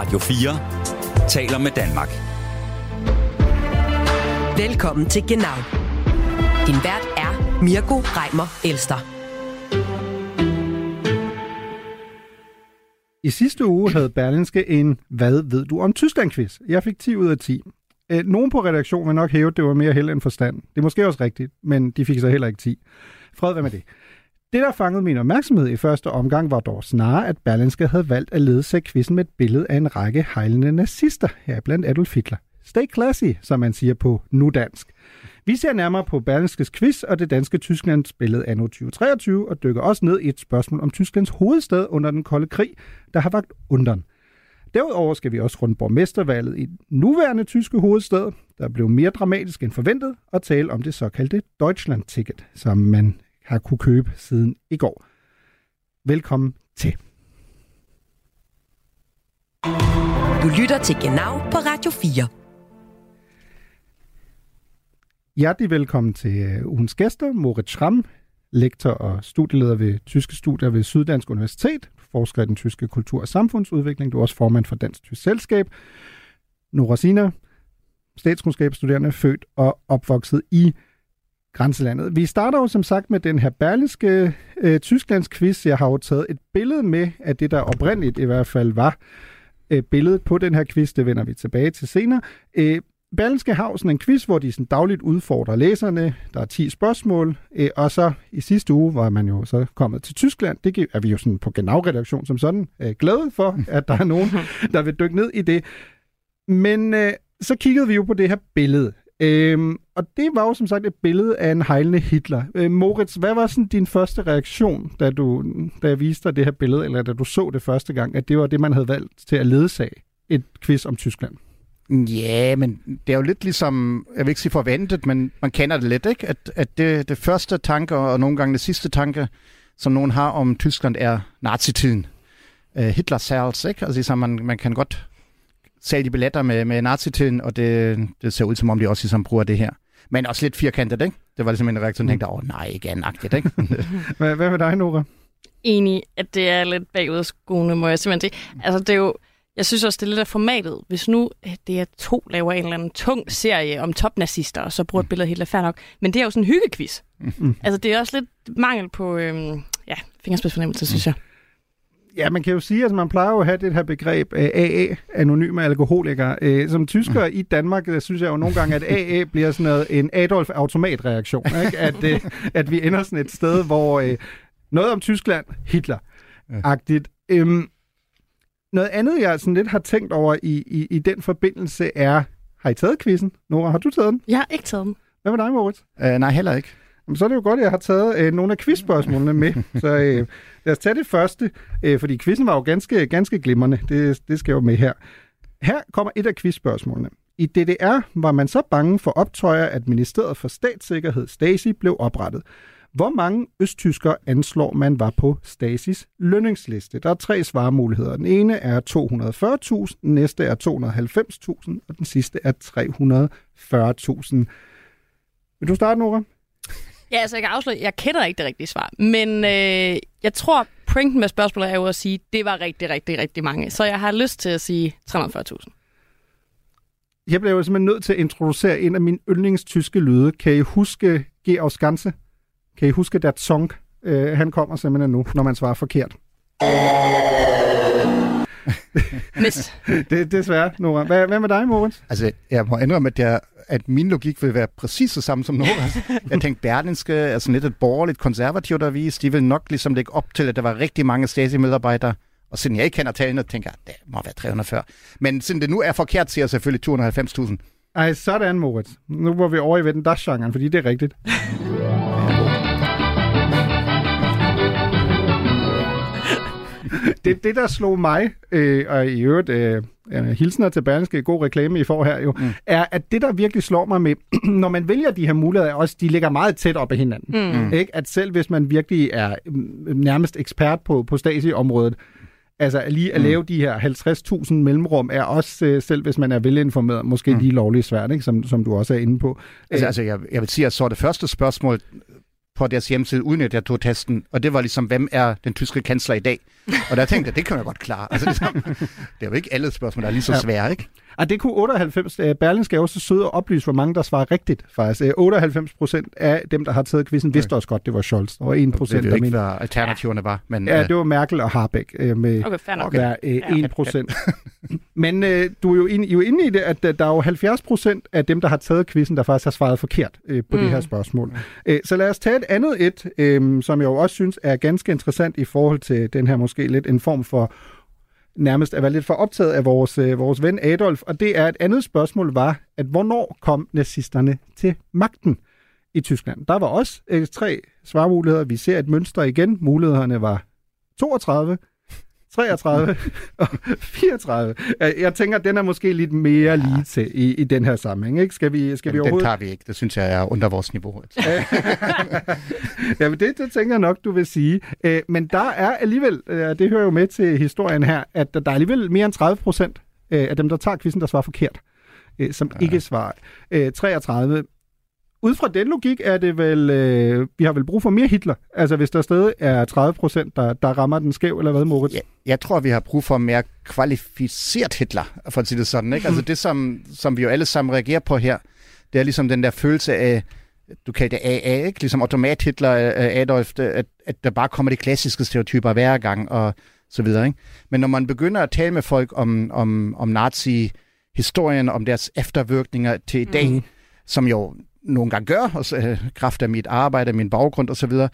Radio 4 taler med Danmark. Velkommen til Genau. Din vært er Mirko Reimer Elster. I sidste uge havde Berlinske en Hvad ved du om Tyskland-quiz? Jeg fik 10 ud af 10. Øh, nogen på redaktionen vil nok hæve, at det var mere held end forstand. Det er måske også rigtigt, men de fik så heller ikke 10. Fred, hvad med det? Det, der fangede min opmærksomhed i første omgang, var dog snarere, at Berlinske havde valgt at lede sig quizzen med et billede af en række hejlende nazister, her blandt Adolf Hitler. Stay classy, som man siger på nu dansk. Vi ser nærmere på Berlingskes quiz og det danske Tysklands billede anno 2023 og dykker også ned i et spørgsmål om Tysklands hovedstad under den kolde krig, der har vagt undren. Derudover skal vi også runde borgmestervalget i den nuværende tyske hovedstad, der blev mere dramatisk end forventet, og tale om det såkaldte Deutschland-ticket, som man har kunne købe siden i går. Velkommen til. Du lytter til Genau på Radio 4. Hjertelig velkommen til øh, ugens gæster, Moritz Schramm, lektor og studieleder ved tyske studier ved Syddansk Universitet, forsker i den tyske kultur- og samfundsudvikling. Du er også formand for Dansk Tysk Selskab. Nora Sina, statskundskabsstuderende, født og opvokset i grænselandet. Vi starter jo som sagt med den her berliske øh, Tysklands quiz. Jeg har jo taget et billede med af det, der oprindeligt i hvert fald var øh, billedet på den her quiz. Det vender vi tilbage til senere. Øh, Berlingske har sådan en quiz, hvor de sådan dagligt udfordrer læserne. Der er 10 spørgsmål, øh, og så i sidste uge var man jo så kommet til Tyskland. Det er vi jo sådan på Genau-redaktion som sådan øh, glade for, at der er nogen, der vil dykke ned i det. Men øh, så kiggede vi jo på det her billede. Øhm, og det var jo som sagt et billede af en hejlende Hitler. Øh, Moritz, hvad var sådan din første reaktion, da, du, da jeg viste dig det her billede, eller da du så det første gang, at det var det, man havde valgt til at ledsage et quiz om Tyskland? Ja, men det er jo lidt ligesom, jeg vil ikke sige forventet, men man kender det lidt, ikke? At, at det, det første tanke, og nogle gange det sidste tanke, som nogen har om Tyskland, er nazitiden. Øh, Hitler sales, ikke? Altså, ligesom man, man kan godt sælge de billetter med, med nazitiden, og det, det ser ud som om, de også ligesom bruger det her. Men også lidt firkantet, ikke? Det var ligesom en reaktion, der tænkte, åh nej, igen agtigt, ikke? hvad, hvad med dig, Nora? Enig, at det er lidt bagudskoende, må jeg simpelthen sige. Altså, det er jo, jeg synes også, det er lidt af formatet. Hvis nu øh, det er to laver en eller anden tung serie om topnazister, og så bruger et billede helt fair nok. Men det er jo sådan en hyggequiz. Mm. Altså, det er også lidt mangel på øhm, ja, fingerspidsfornemmelse, synes jeg. Ja, man kan jo sige, at man plejer jo at have det her begreb af AA, anonyme alkoholikere. Øh, som tysker i Danmark, der synes jeg jo nogle gange, at AA bliver sådan noget, en Adolf automatreaktion. Ikke? At, øh, at vi ender sådan et sted, hvor øh, noget om Tyskland, Hitler-agtigt. Øhm, noget andet, jeg sådan lidt har tænkt over i, i, i den forbindelse er, har I taget quizzen? Nora, har du taget den? Jeg har ikke taget den. Hvad med dig, Moritz? Uh, nej, heller ikke. Jamen, så er det jo godt, at jeg har taget øh, nogle af quizspørgsmålene med. så øh, lad os tage det første, øh, fordi quizzen var jo ganske, ganske glimrende. Det, det skal jo med her. Her kommer et af quizspørgsmålene. I DDR var man så bange for optøjer, at Ministeriet for Statssikkerhed, Stasi, blev oprettet. Hvor mange østtyskere anslår man var på Stasis lønningsliste? Der er tre svaremuligheder. Den ene er 240.000, den næste er 290.000, og den sidste er 340.000. Vil du starte, Nora? Ja, altså jeg kan afsløre, jeg kender ikke det rigtige svar, men øh, jeg tror, pointen med spørgsmålet er jo at sige, at det var rigtig, rigtig, rigtig mange. Så jeg har lyst til at sige 340.000. Jeg blev jo simpelthen nødt til at introducere en af mine yndlingstyske lyde. Kan I huske Georg Skanse? Kan I huske dat song? Øh, han kommer simpelthen nu, når man svarer forkert. Mist. det, er svært, Nora. Hvad, hvad med dig, Moritz? Altså, jeg må indrømme, at, jeg, at min logik vil være præcis det samme som Noras. jeg tænkte, Berlinske er sådan lidt et borgerligt konservativt avis. De vil nok ligesom lægge op til, at der var rigtig mange Stasi-medarbejdere. Og siden jeg ikke kender tallene, tænker jeg, det må være 340. Men siden det nu er forkert, siger jeg selvfølgelig 290.000. Ej, sådan, Moritz. Nu var vi over i Vetten genren fordi det er rigtigt. Det, det, der slog mig, øh, og i øvrigt øh, hilsner til Berlingske, god reklame, I får her jo, mm. er, at det, der virkelig slår mig med, når man vælger de her muligheder, også de ligger meget tæt op ad hinanden. Mm. Ikke? At selv hvis man virkelig er mm, nærmest ekspert på, på Stasi-området, Altså lige at mm. lave de her 50.000 mellemrum er også, øh, selv hvis man er velinformeret, måske mm. lige lovligt svært, ikke? Som, som du også er inde på. Altså, altså jeg, jeg vil sige, at så det første spørgsmål på deres hjemmeside, uden at jeg tog testen, og det var ligesom, hvem er den tyske kansler i dag? Og der tænkte jeg, det kan jeg godt klare. Altså, ligesom, det er jo ikke alle spørgsmål, der er lige så svære, ikke? Og det kunne 98, uh, Berlingske er også så søde at oplyse, hvor mange der svarer rigtigt, faktisk. Uh, 98 procent af dem, der har taget quizzen, vidste også godt, det var Scholz. Og 1 procent, der mente... alternativerne var. Men, Ja, øh, det var Merkel og Harbeck med Okay, hver uh, 1 procent. Men uh, du er jo inde, I er jo inde i det, at uh, der er jo 70 procent af dem, der har taget quizzen, der faktisk har svaret forkert uh, på mm. det her spørgsmål. Uh, så lad os tage et andet et, um, som jeg jo også synes er ganske interessant i forhold til den her måske lidt en form for nærmest at være lidt for optaget af vores, øh, vores ven Adolf, og det er et andet spørgsmål var, at hvornår kom nazisterne til magten i Tyskland? Der var også øh, tre svarmuligheder. Vi ser et mønster igen. Mulighederne var 32, 33 og 34. Jeg tænker, den er måske lidt mere lige til i, i den her sammenhæng. Ikke? Skal vi, skal vi den, den overhovedet... tager vi ikke. Det synes jeg er under vores niveau. ja, men det, det tænker jeg nok, du vil sige. Men der er alligevel, øh, det hører jo med til historien her, at der er alligevel mere end 30 procent øh, af dem, der tager quizzen, der svarer forkert, øh, som ja. ikke svarer. Øh, 33. Ud fra den logik er det vel, øh, vi har vel brug for mere Hitler. Altså hvis der stadig er 30 procent, der, der rammer den skæv, eller hvad, Moritz? Jeg, jeg tror, vi har brug for mere kvalificeret Hitler, for at sige det sådan. Ikke? Altså det, som, som vi jo alle sammen reagerer på her, det er ligesom den der følelse af, du kalder det AA, ikke? ligesom automat-Hitler, øh, Adolf, det- at, at der bare kommer de klassiske stereotyper hver gang, og så videre. Ikke? Men når man begynder at tale med folk om, om, om nazi-historien, om deres eftervirkninger til i dag, mm. som jo nogle gange gør, og så, øh, kraft af mit arbejde, min baggrund videre,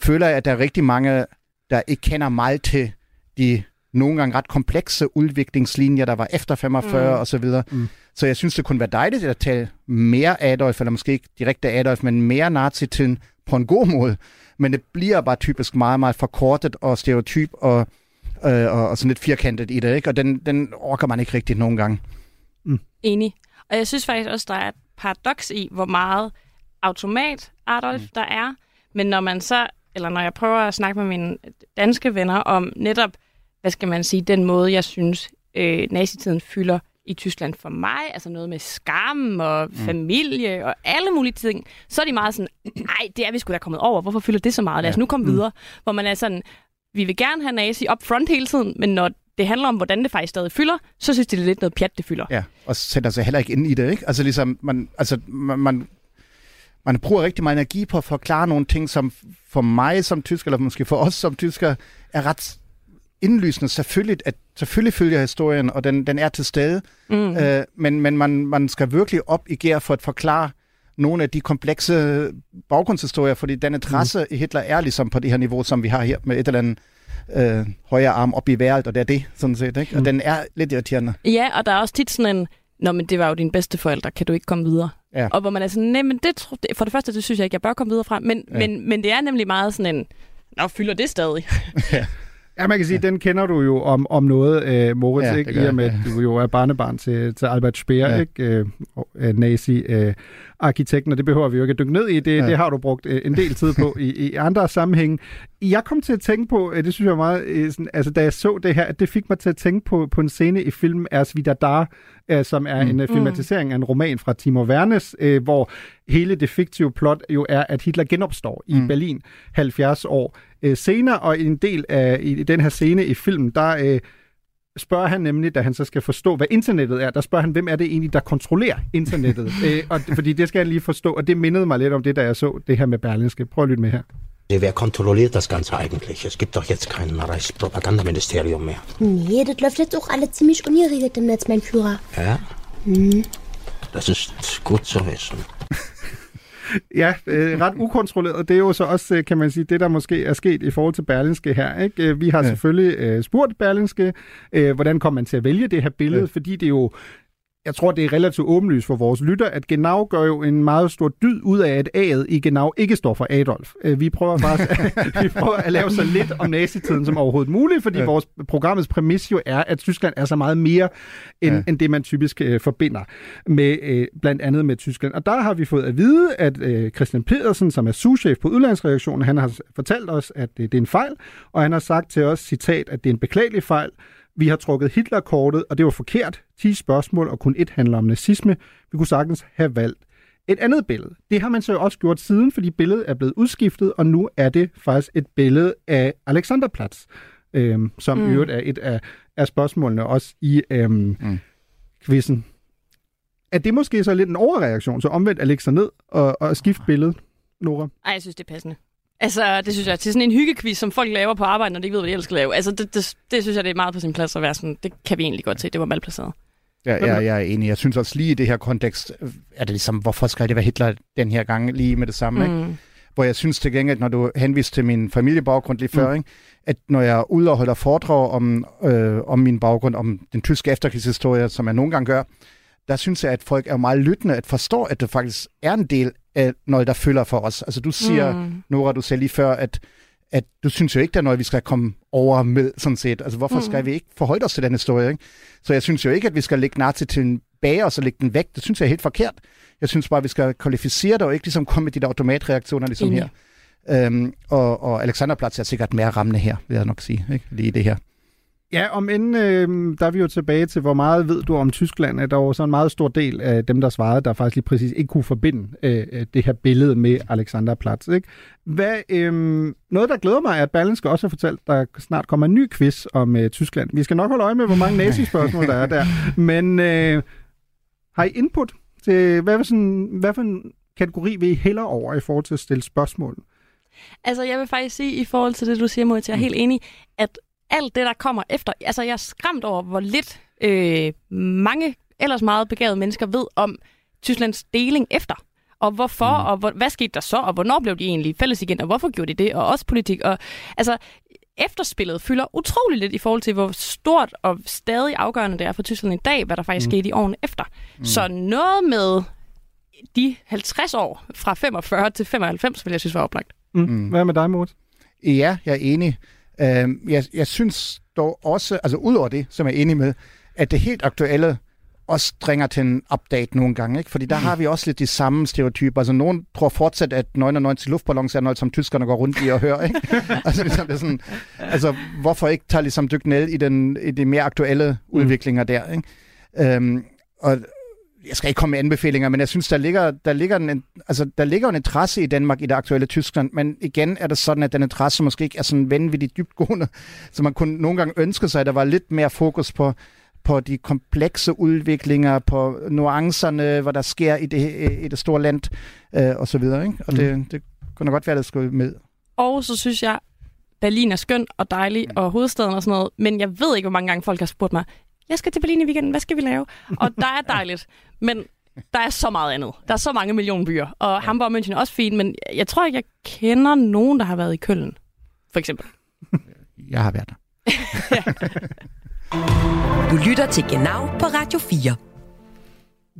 føler jeg, at der er rigtig mange, der ikke kender meget til de nogle gange ret komplekse udviklingslinjer, der var efter 45 mm. og så videre. Mm. Så jeg synes, det kunne være dejligt at tale mere Adolf, eller måske ikke direkte Adolf, men mere nazi-tiden på en god måde. Men det bliver bare typisk meget, meget forkortet og stereotyp og, øh, og, og sådan lidt firkantet i det, ikke? Og den, den orker man ikke rigtig nogen gange. Enig. Og jeg synes faktisk også, der er paradoks i, hvor meget automat Adolf mm. der er. Men når man så, eller når jeg prøver at snakke med mine danske venner om netop, hvad skal man sige, den måde, jeg synes, øh, nazitiden fylder i Tyskland for mig, altså noget med skam og familie og alle mulige ting, så er de meget sådan, nej, det er vi sgu da kommet over, hvorfor fylder det så meget? Lad os nu komme videre. Hvor man er sådan, vi vil gerne have nazi up front hele tiden, men når det handler om, hvordan det faktisk stadig fylder, så synes de, det er lidt noget pjat, det fylder. Ja, og sætter sig heller ikke ind i det, ikke? Altså ligesom, man, altså, man, man, man bruger rigtig meget energi på at forklare nogle ting, som for mig som tysker, eller måske for os som tysker, er ret indlysende. Selvfølgelig, at selvfølgelig følger historien, og den, den er til stede, mm. øh, men, men man, man skal virkelig op i gear for at forklare nogle af de komplekse baggrundshistorier, fordi den interesse mm. i Hitler er ligesom på det her niveau, som vi har her med et eller andet øh, højre arm op i vejret, og det er det, sådan set. Ikke? Mm. Og den er lidt irriterende. Ja, og der er også tit sådan en, Nå, men det var jo dine bedste forældre, kan du ikke komme videre? Ja. Og hvor man er sådan, nej, men det, for det første, det synes jeg ikke, jeg bør komme videre fra, men, ja. men, men det er nemlig meget sådan en, Nå, fylder det stadig? Ja, man kan sige, ja. den kender du jo om, om noget, øh, Moritz, Ja, ja, ikke? gør I og med, ja. at du jo er barnebarn til, til Albert Speer, Ja. ja. ikke? Øh, og, øh, nazi-arkitekten, og det behøver vi jo ikke at dykke ned i. Det, Ja. det har du brugt øh, en del tid på i, i andre sammenhænge. Jeg kom til at tænke på, øh, det synes jeg var meget, øh, sådan, altså da jeg så det her, at det fik mig til at tænke på, på en scene i filmen Ers Vida Dar, øh, som er mm. en øh, filmatisering af en roman fra Timo Wernes, øh, hvor hele det fiktive plot jo er, at Hitler genopstår i Mm. Berlin 70 år øh, senere, og en del af i, i den her scene i filmen, der øh, spørger han nemlig, da han så skal forstå, hvad internettet er, der spørger han, hvem er det egentlig, der kontrollerer internettet? øh, og, fordi det skal jeg lige forstå, og det mindede mig lidt om det, da jeg så det her med Berlinske. Prøv at lytte med her. Wer kontrolliert das Ganze eigentlich? Es gibt doch jetzt kein Reichspropagandaministerium mehr. Nee, das läuft jetzt auch alles ziemlich ungeregelt im Netz, mein Führer. Ja? Das ist gut zu wissen. Ja, øh, ret ukontrolleret. Det er jo så også, øh, kan man sige, det der måske er sket i forhold til Berlinske her. Ikke? Øh, Vi har Ja. selvfølgelig øh, spurgt Berlinske, øh, hvordan kommer man til at vælge det her billede, Ja. fordi det jo jeg tror, det er relativt åbenlyst for vores lytter, at Genau gør jo en meget stor dyd ud af, at A'et i Genau ikke står for Adolf. Øh, Vi prøver faktisk vi prøver at lave så lidt om nazitiden som overhovedet muligt, fordi Ja. vores programmets præmis jo er, at Tyskland er så meget mere, end, Ja. end det, man typisk øh, forbinder med øh, blandt andet med Tyskland. Og der har vi fået at vide, at øh, Christian Pedersen, som er souschef på udlandsredaktionen, han har fortalt os, at øh, det er en fejl, og han har sagt til os, citat, at det er en beklagelig fejl. Vi har trukket Hitler-kortet, og det var forkert. 10 spørgsmål, og kun et handler om nazisme. Vi kunne sagtens have valgt Et andet billede, det har man så også gjort siden, fordi billedet er blevet udskiftet, og nu er det faktisk et billede af Alexanderplatz, øhm, som mm. i øvrigt er et af, af spørgsmålene også i øhm, mm. quizzen. Er det måske så lidt en overreaktion, så omvendt at lægge sig ned og, og skifte billedet, Nora? Ej, jeg synes, det er passende. Altså, det synes jeg, til sådan en hyggequiz, som folk laver på arbejde, når de ikke ved, hvad de ellers skal lave. Altså, det, det, det synes jeg, det er meget på sin plads at være sådan, det kan vi egentlig godt se, det var malplaceret. Ja, ja, jeg er enig. Jeg synes også lige i det her kontekst, øh, er det ligesom, hvorfor skal det være Hitler den her gang lige med det samme, mm. ikke? Hvor jeg synes til gengæld, når du henviste til min familiebaggrund lige før, mm. ikke? at når jeg er ude og holder foredrag om, øh, om min baggrund, om den tyske efterkrigshistorie, som jeg nogle gange gør, der synes jeg, at folk er meget lyttende, at forstå, at det faktisk er en del af noget, der følger for os. Altså du siger, mm. Nora, du sagde lige før, at, at du synes jo ikke, der er noget, vi skal komme over med, sådan set. Altså hvorfor mm. skal vi ikke forholde os til den historie? Ikke? Så jeg synes jo ikke, at vi skal lægge nazi til bage og så lægge den væk. Det synes jeg er helt forkert. Jeg synes bare, at vi skal kvalificere det, og ikke ligesom komme med de der automatreaktioner ligesom mm. her. Øhm, og, og Alexanderplatz er sikkert mere rammende her, vil jeg nok sige, ikke? lige det her. Ja, om end, øh, der er vi jo tilbage til, hvor meget ved du om Tyskland, at der var så en meget stor del af dem, der svarede, der faktisk lige præcis ikke kunne forbinde øh, øh, det her billede med Alexanderplatz. Ikke? Hvad, øh, noget, der glæder mig, er, at Berlingske også har fortalt, at der snart kommer en ny quiz om øh, Tyskland. Vi skal nok holde øje med, hvor mange nazi-spørgsmål der er der. Men øh, har I input til, hvad, sådan, hvad for en kategori vil I hellere over i forhold til at stille spørgsmål? Altså, jeg vil faktisk sige, i forhold til det, du siger, Moritz, jeg er mm. helt enig, at alt det, der kommer efter... Altså, jeg er skræmt over, hvor lidt øh, mange ellers meget begavede mennesker ved om Tysklands deling efter. Og hvorfor, mm. og hvor, hvad skete der så, og hvornår blev de egentlig fælles igen, og hvorfor gjorde de det, og også politik. Og, altså, efterspillet fylder utrolig lidt i forhold til, hvor stort og stadig afgørende det er for Tyskland i dag, hvad der faktisk mm. skete i årene efter. Mm. Så noget med de 50 år fra 45 til 95, vil jeg synes var oplagt. Mm. Mm. Hvad med dig, Mort? Ja, jeg er enig. Uh, jeg, jeg synes dog også, altså udover det, som jeg er enig med, at det helt aktuelle også trænger til en update nogle gange, ikke? fordi der har vi også lidt de samme stereotyper. Altså, nogen tror fortsat, at 99 luftballons er noget, som tyskerne går rundt i og hører. Ikke? altså, ligesom, det er sådan, altså, hvorfor ikke tage ligesom dykke ned i, den, i de mere aktuelle mm. udviklinger der? Ikke? Um, og jeg skal ikke komme med anbefalinger, men jeg synes, der ligger, der ligger, en, altså, der ligger en interesse i Danmark i det aktuelle Tyskland, men igen er det sådan, at den interesse måske ikke er sådan vanvittigt dybtgående, så man kunne nogle gange ønske sig, at der var lidt mere fokus på, på de komplekse udviklinger, på nuancerne, hvad der sker i det, i det store land, øh, og så videre. Ikke? Og det, mm. det kunne godt være, at det skulle med. Og så synes jeg, Berlin er skøn og dejlig, og hovedstaden og sådan noget, men jeg ved ikke, hvor mange gange folk har spurgt mig, jeg skal til Berlin i weekenden, hvad skal vi lave? Og der er dejligt, men der er så meget andet. Der er så mange millioner byer, og ja. Hamburg og München er også fint, men jeg tror ikke, jeg kender nogen, der har været i Køln, for eksempel. Jeg har været der. du lytter til Genau på Radio 4.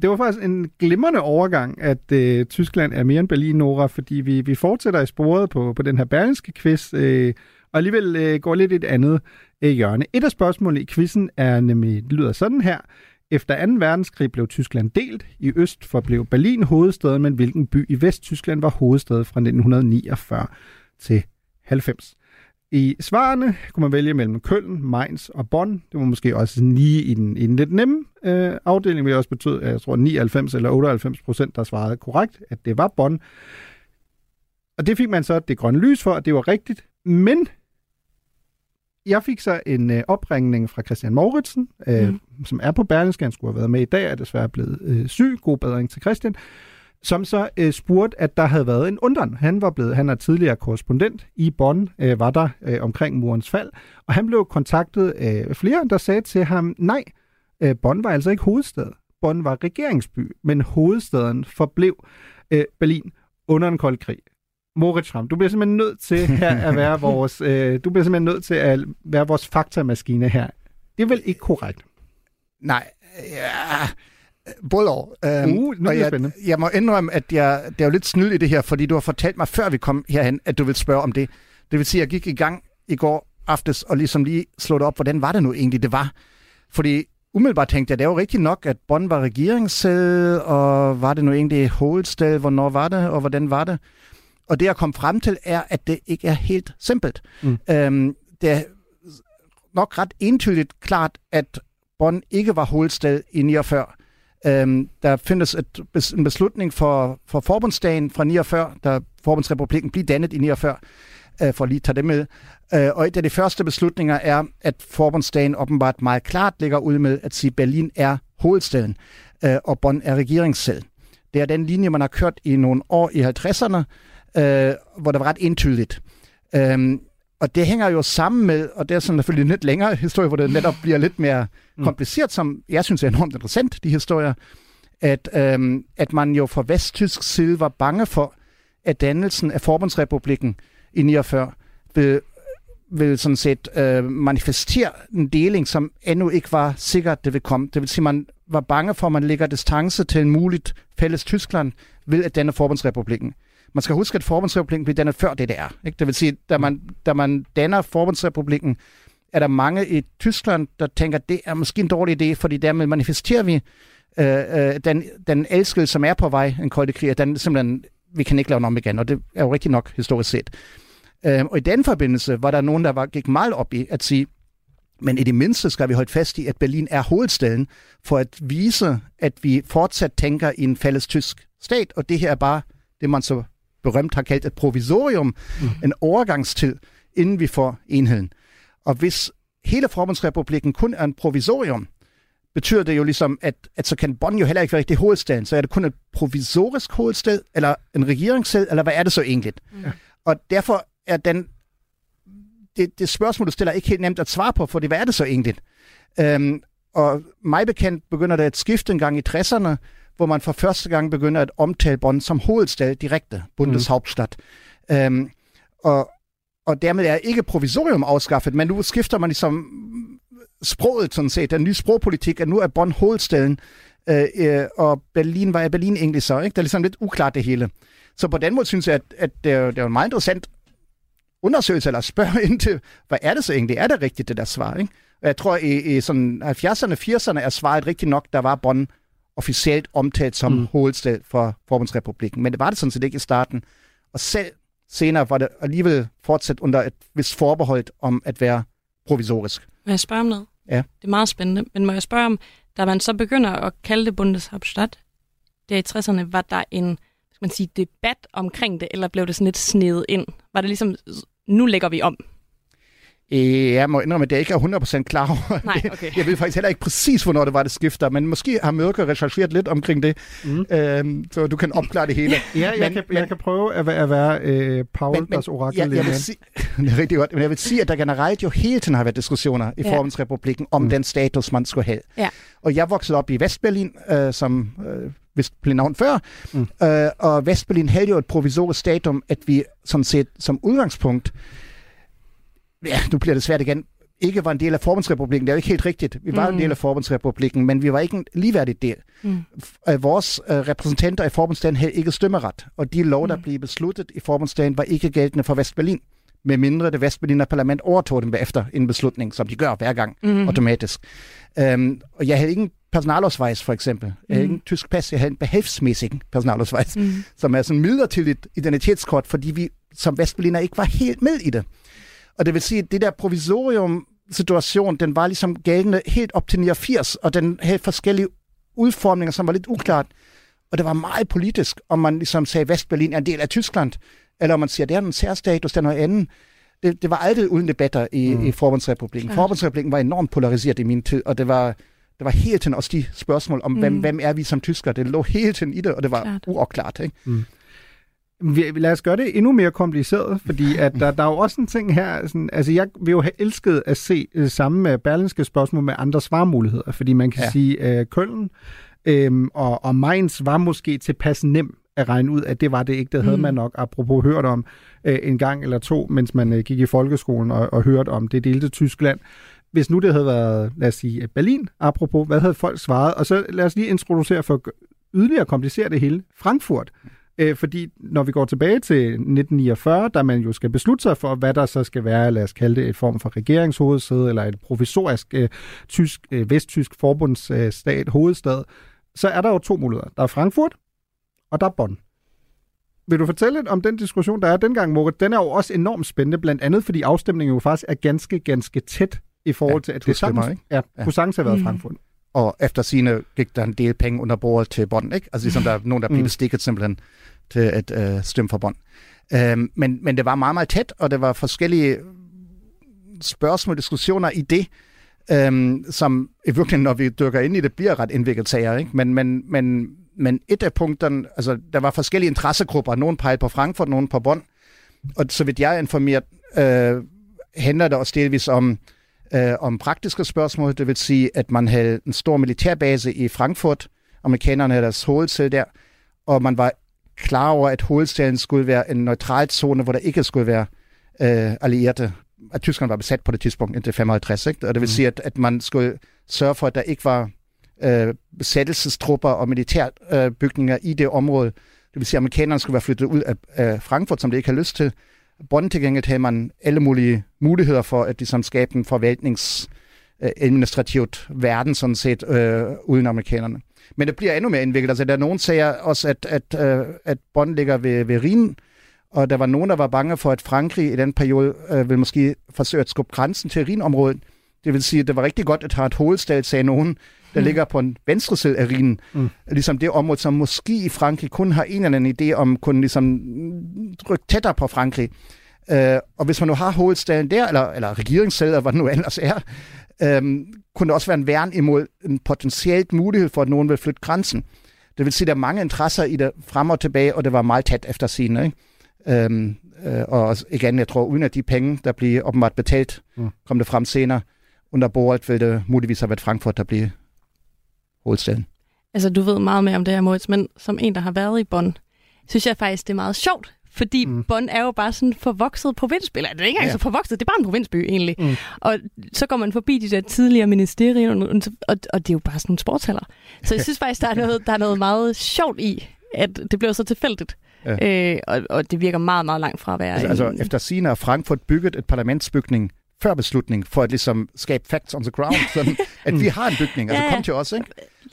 Det var faktisk en glimrende overgang, at øh, Tyskland er mere end Berlin, Nora, fordi vi, vi fortsætter i sporet på, på den her berlinske quiz, øh, og alligevel øh, går lidt et andet øh, hjørne. Et af spørgsmålene i quizzen er nemlig, lyder sådan her. Efter 2. verdenskrig blev Tyskland delt. I øst forblev Berlin hovedstaden, men hvilken by i Vesttyskland var hovedstad fra 1949 til 90? I svarene kunne man vælge mellem Køln, Mainz og Bonn. Det var måske også lige i den, i den lidt nemme øh, afdeling, vil også betyde, at jeg tror 99 eller 98 procent, der svarede korrekt, at det var Bonn. Og det fik man så det grønne lys for, at det var rigtigt. Men jeg fik så en øh, opringning fra Christian Mauritsen, øh, mm. som er på Berlingske. Han skulle have været med i dag, er desværre blevet øh, syg. God bedring til Christian. Som så øh, spurgte, at der havde været en undren. Han var blevet, han er tidligere korrespondent i Bonn, øh, var der øh, omkring murens fald, og han blev kontaktet af øh, flere, der sagde til ham, nej, øh, Bonn var altså ikke hovedstad. Bonn var regeringsby, men hovedstaden forblev øh, Berlin under en kold krig. Moritz Schramm, du bliver simpelthen nødt til her at være vores, øh, du bliver simpelthen nødt til at være vores faktamaskine her. Det er vel ikke korrekt? Nej, ja, både og. Øhm, uh, nu det jeg, spændende. Jeg må indrømme, at jeg, det er jo lidt snyd i det her, fordi du har fortalt mig, før vi kom herhen, at du vil spørge om det. Det vil sige, at jeg gik i gang i går aftes og ligesom lige slået op, hvordan var det nu egentlig, det var. Fordi umiddelbart tænkte jeg, det er jo rigtigt nok, at Bonn var regeringssæde, og var det nu egentlig hovedsted, hvornår var det, og hvordan var det? Og det, jeg kom frem til, er, at det ikke er helt simpelt. Mm. Øhm, det er nok ret entydigt klart, at Bonn ikke var hovedstad i 49. Øhm, der findes et, en beslutning for, for forbundsdagen fra 49, da forbundsrepublikken blev dannet i 49, øh, for at lige tage det med. Øh, og et af de første beslutninger er, at forbundsdagen åbenbart meget klart ligger ud med at sige, at Berlin er hovedstaden, øh, og Bonn er regeringssæde. Det er den linje, man har kørt i nogle år i 50'erne, øh, hvor det var ret entydigt. Øhm, og det hænger jo sammen med, og det er sådan selvfølgelig en lidt længere historie, hvor det netop bliver lidt mere mm. kompliceret, som jeg synes er enormt interessant, de historier, at, øhm, at man jo fra vesttysk side var bange for, at dannelsen af Forbundsrepublikken i 49 vil, vil sådan set øh, manifestere en deling, som endnu ikke var sikkert, det vil komme. Det vil sige, man var bange for, at man lægger distance til en muligt fælles Tyskland ved at danne Forbundsrepublikken. Man skal huske, at Forbundsrepublikken blev dannet før DDR. Ikke? Det vil sige, da man, da man danner Forbundsrepublikken, er der mange i Tyskland, der tænker, at det er måske en dårlig idé, fordi dermed manifesterer vi øh, øh den, den elskede, som er på vej, en kolde krig, den simpelthen, vi kan ikke lave den om igen, og det er jo rigtig nok historisk set. Øh, og i den forbindelse var der nogen, der var, gik meget op i at sige, men i det mindste skal vi holde fast i, at Berlin er hovedstaden, for at vise, at vi fortsat tænker i en fælles tysk stat, og det her er bare det, man så berømt har kaldt et provisorium, mm. en overgangstid, inden vi får enheden. Og hvis hele Forbundsrepublikken kun er en provisorium, betyder det jo ligesom, at, at så kan Bonn jo heller ikke være rigtig hovedstaden. Så er det kun et provisorisk hovedstad, eller en regeringssted, eller hvad er det så egentlig? Mm. Og derfor er den, det, det spørgsmål, du stiller, ikke helt nemt at svare på, for det, hvad er det så egentlig? Øhm, og mig bekendt begynder det at skifte en gang i 60'erne, hvor man for første gang begynder at omtale Bonn som hovedstad direkte, Bundeshauptstadt. Mm. Øhm, og, og dermed er ikke provisorium afskaffet, men nu skifter man ligesom sproget sådan set, den nye sprogpolitik, at nu er Bonn hovedstaden, øh, øh og Berlin, var Berlin egentlig så? Ikke? Det er ligesom lidt uklart det hele. Så på den måde synes jeg, at, at det, er, det er en meget interessant undersøgelse, eller spørge ind til, hvad er det så egentlig? Er det rigtigt, det der svar? Ikke? Jeg tror, i, i sådan 70'erne, 80'erne er svaret rigtigt nok, der var Bonn officielt omtalt som mm. hovedstad for Forbundsrepublikken. Men det var det sådan set ikke i starten. Og selv senere var det alligevel fortsat under et vist forbehold om at være provisorisk. Må jeg spørge om noget? Ja. Det er meget spændende. Men må jeg spørge om, da man så begynder at kalde det Bundeshauptstadt, der i 60'erne, var der en skal man sige, debat omkring det, eller blev det sådan lidt snedet ind? Var det ligesom, nu lægger vi om? Øh, jeg må indrømme, at jeg ikke er 100% klar over Nej, okay. Jeg ved faktisk heller ikke præcis, hvornår det var, det skifter, men måske har Mørke rechercheret lidt omkring det, mm. øhm, så du kan opklare det hele. ja, jeg, men, kan, men, jeg kan prøve at, at være øh, Paul, men, deres orakel. Ja, jeg vil sige, det er rigtig godt, men jeg vil sige, at der generelt jo hele tiden har været diskussioner i ja. Forbundsrepublikken om mm. den status, man skulle have. Ja. Og jeg voksede op i Vestberlin, øh, som øh, vist blev navn før, mm. øh, og Vestberlin havde jo et provisorisk statum, at vi sådan set som udgangspunkt ja, nu bliver det svært igen, ikke var en del af Forbundsrepublikken. Det er jo ikke helt rigtigt. Vi var mm. en del af Forbundsrepublikken, men vi var ikke en ligeværdig del. Mm. Vores uh, repræsentanter i Forbundsdagen havde ikke stemmeret, og de lov, der mm. blev besluttet i Forbundsdagen, var ikke gældende for Vestberlin med mindre det Vestberliner parlament overtog dem efter en beslutning, som de gør hver gang mm. automatisk. Um, og jeg havde ingen personalosvejs, for eksempel. Jeg havde mm. ingen tysk pas, jeg havde en behavsmæssig personalosvejs, mm. som er sådan midlertidigt identitetskort, fordi vi som Vestberliner ikke var helt med i det. Og det vil sige, at det der provisorium situation, den var ligesom gældende helt op til 89, og den havde forskellige udformninger, som var lidt uklart. Og det var meget politisk, om man ligesom sagde, Vestberlin er en del af Tyskland, eller om man siger, det er en særstatus, det er noget andet. Det, det var aldrig uden debatter i, mm. i Forbundsrepublikken. Ja. Forbundsrepublikken var enormt polariseret i min tid, og det var, det var hele tiden også de spørgsmål om, mm. hvem, hvem er vi som tyskere. Det lå hele tiden i det, og det var Klart. uopklart. Ikke? Mm. Vi, lad os gøre det endnu mere kompliceret, fordi at der, der er jo også en ting her, sådan, altså jeg vil jo have elsket at se uh, samme med berlinske spørgsmål med andre svarmuligheder, fordi man kan ja. sige, uh, Køln øhm, og, og Mainz var måske tilpas nem at regne ud, at det var det ikke. Det havde mm. man nok, apropos hørt om uh, en gang eller to, mens man uh, gik i folkeskolen og, og hørte om det delte Tyskland. Hvis nu det havde været, lad os sige, Berlin, apropos, hvad havde folk svaret? Og så lad os lige introducere for yderligere komplicere det hele. Frankfurt. Øh, fordi når vi går tilbage til 1949, da man jo skal beslutte sig for, hvad der så skal være, lad os kalde det et form for regeringshovedsæde, eller et provisorisk øh, tysk, øh, vesttysk forbundsstat, hovedstad, så er der jo to muligheder. Der er Frankfurt, og der er Bonn. Vil du fortælle lidt om den diskussion, der er dengang, Moritz? Den er jo også enormt spændende, blandt andet fordi afstemningen jo faktisk er ganske, ganske tæt i forhold ja, til, at det sagtens, ikke? Ja, ja. kunne sagtens have været mm. Frankfurt. Og efter sine gik der en del penge under bordet til Bonn, ikke? Altså ligesom der er nogen, der blev Mm. bestikket simpelthen til at øh, stemme for Bonn. Øhm, men, men det var meget, meget tæt, og det var forskellige spørgsmål, diskussioner i det, øhm, som i virkeligheden, når vi dykker ind i det, bliver ret indviklet sager. Ikke? Men, men, men, men et af punkterne, altså der var forskellige interessegrupper. Nogen pegede på Frankfurt, nogen på Bonn. Og så vidt jeg er informeret, øh, handler det også delvis om, øh, om praktiske spørgsmål. Det vil sige, at man havde en stor militærbase i Frankfurt. Amerikanerne havde deres hovedsæde der. Og man var klar over, at hovedstaden skulle være en neutral zone, hvor der ikke skulle være øh, allierede. At Tyskland var besat på det tidspunkt indtil 55, ikke? Og det vil sige, at, at man skulle sørge for, at der ikke var øh, besættelsestrupper og militærbygninger øh, i det område. Det vil sige, at amerikanerne skulle være flyttet ud af, af Frankfurt, som de ikke har lyst til. Bonn til gengæld havde man alle mulige muligheder for at ligesom, skabe en forvaltnings øh, administrativt verden, sådan set, øh, uden amerikanerne. Men det bliver endnu mere indviklet. Altså, der er nogen sager også, at, at, øh, at Bonn ligger ved, ved Rhin, og der var nogen, der var bange for, at Frankrig i den periode øh, ville måske forsøge at skubbe grænsen til Rhinområdet. Det vil sige, at det var rigtig godt at have et hovedstad, sagde nogen, der mm. ligger på en venstre side af Rhinen. Mm. Ligesom det område, som måske i Frankrig kun har en eller anden idé om, kunne ligesom rykke tættere på Frankrig. Øh, og hvis man nu har hovedstaden der, eller, eller regeringssædet, eller hvad det nu ellers er, øh, kunne det også være en værn imod en potentielt mulighed for, at nogen vil flytte grænsen. Det vil sige, at der er mange interesser i det frem og tilbage, og det var meget tæt efter sine. Ikke? Øhm, øh, og igen, jeg tror, uden at de penge, der bliver åbenbart betalt, mm. kom det frem senere, under bordet vil det muligvis have været Frankfurt, der bliver hovedstaden. Altså, du ved meget mere om det her, Moritz, men som en, der har været i Bonn, synes jeg faktisk, det er meget sjovt. Fordi mm. Bonn er jo bare sådan en forvokset provinsby. Eller det er ikke engang Ja. så forvokset, det er bare en provinsby egentlig. Mm. Og så går man forbi de der tidligere ministerier, og, og, og det er jo bare sådan nogle sportshaller. Så jeg synes faktisk, der er noget, der er noget meget sjovt i, at det bliver så tilfældigt. Ja. Øh, og, og det virker meget, meget langt fra at være Altså, en, altså efter sine har Frankfurt bygget et parlamentsbygning før beslutning, for at ligesom skabe facts on the ground, sådan, at vi har en bygning, altså ja. kom til os, ikke?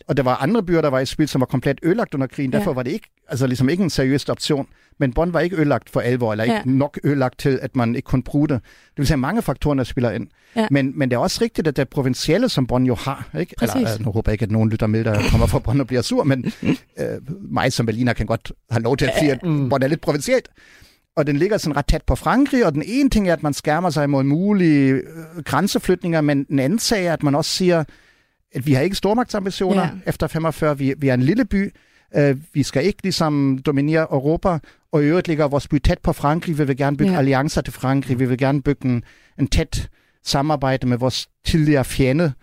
Og der var andre byer, der var i spil, som var komplet ødelagt under krigen, Ja. derfor var det ikke, altså ligesom ikke en seriøs option, men Bonn var ikke ødelagt for alvor, eller ikke Ja. nok ødelagt til, at man ikke kunne bruge det. Det vil sige, mange faktorer, der spiller ind. Ja. Men, men det er også rigtigt, at det provincielle, som Bonn jo har, ikke? Præcis. Eller, øh, nu håber jeg ikke, at nogen lytter med, der kommer fra Bonn og bliver sur, men øh, mig som Berliner kan godt have lov til at sige, at Bonn er lidt provincielt og den ligger sådan ret tæt på Frankrig, og den ene ting er, at man skærmer sig mod mulige øh, grænseflytninger, men den anden sag er, at man også siger, at vi har ikke stormagtsambitioner Ja. efter 45. Vi, vi er en lille by. Uh, vi skal ikke ligesom dominere Europa, og i øvrigt ligger vores by tæt på Frankrig. Vi vil gerne bygge Ja. alliancer til Frankrig. Vi vil gerne bygge en, en tæt samarbejde med vores tidligere fjende,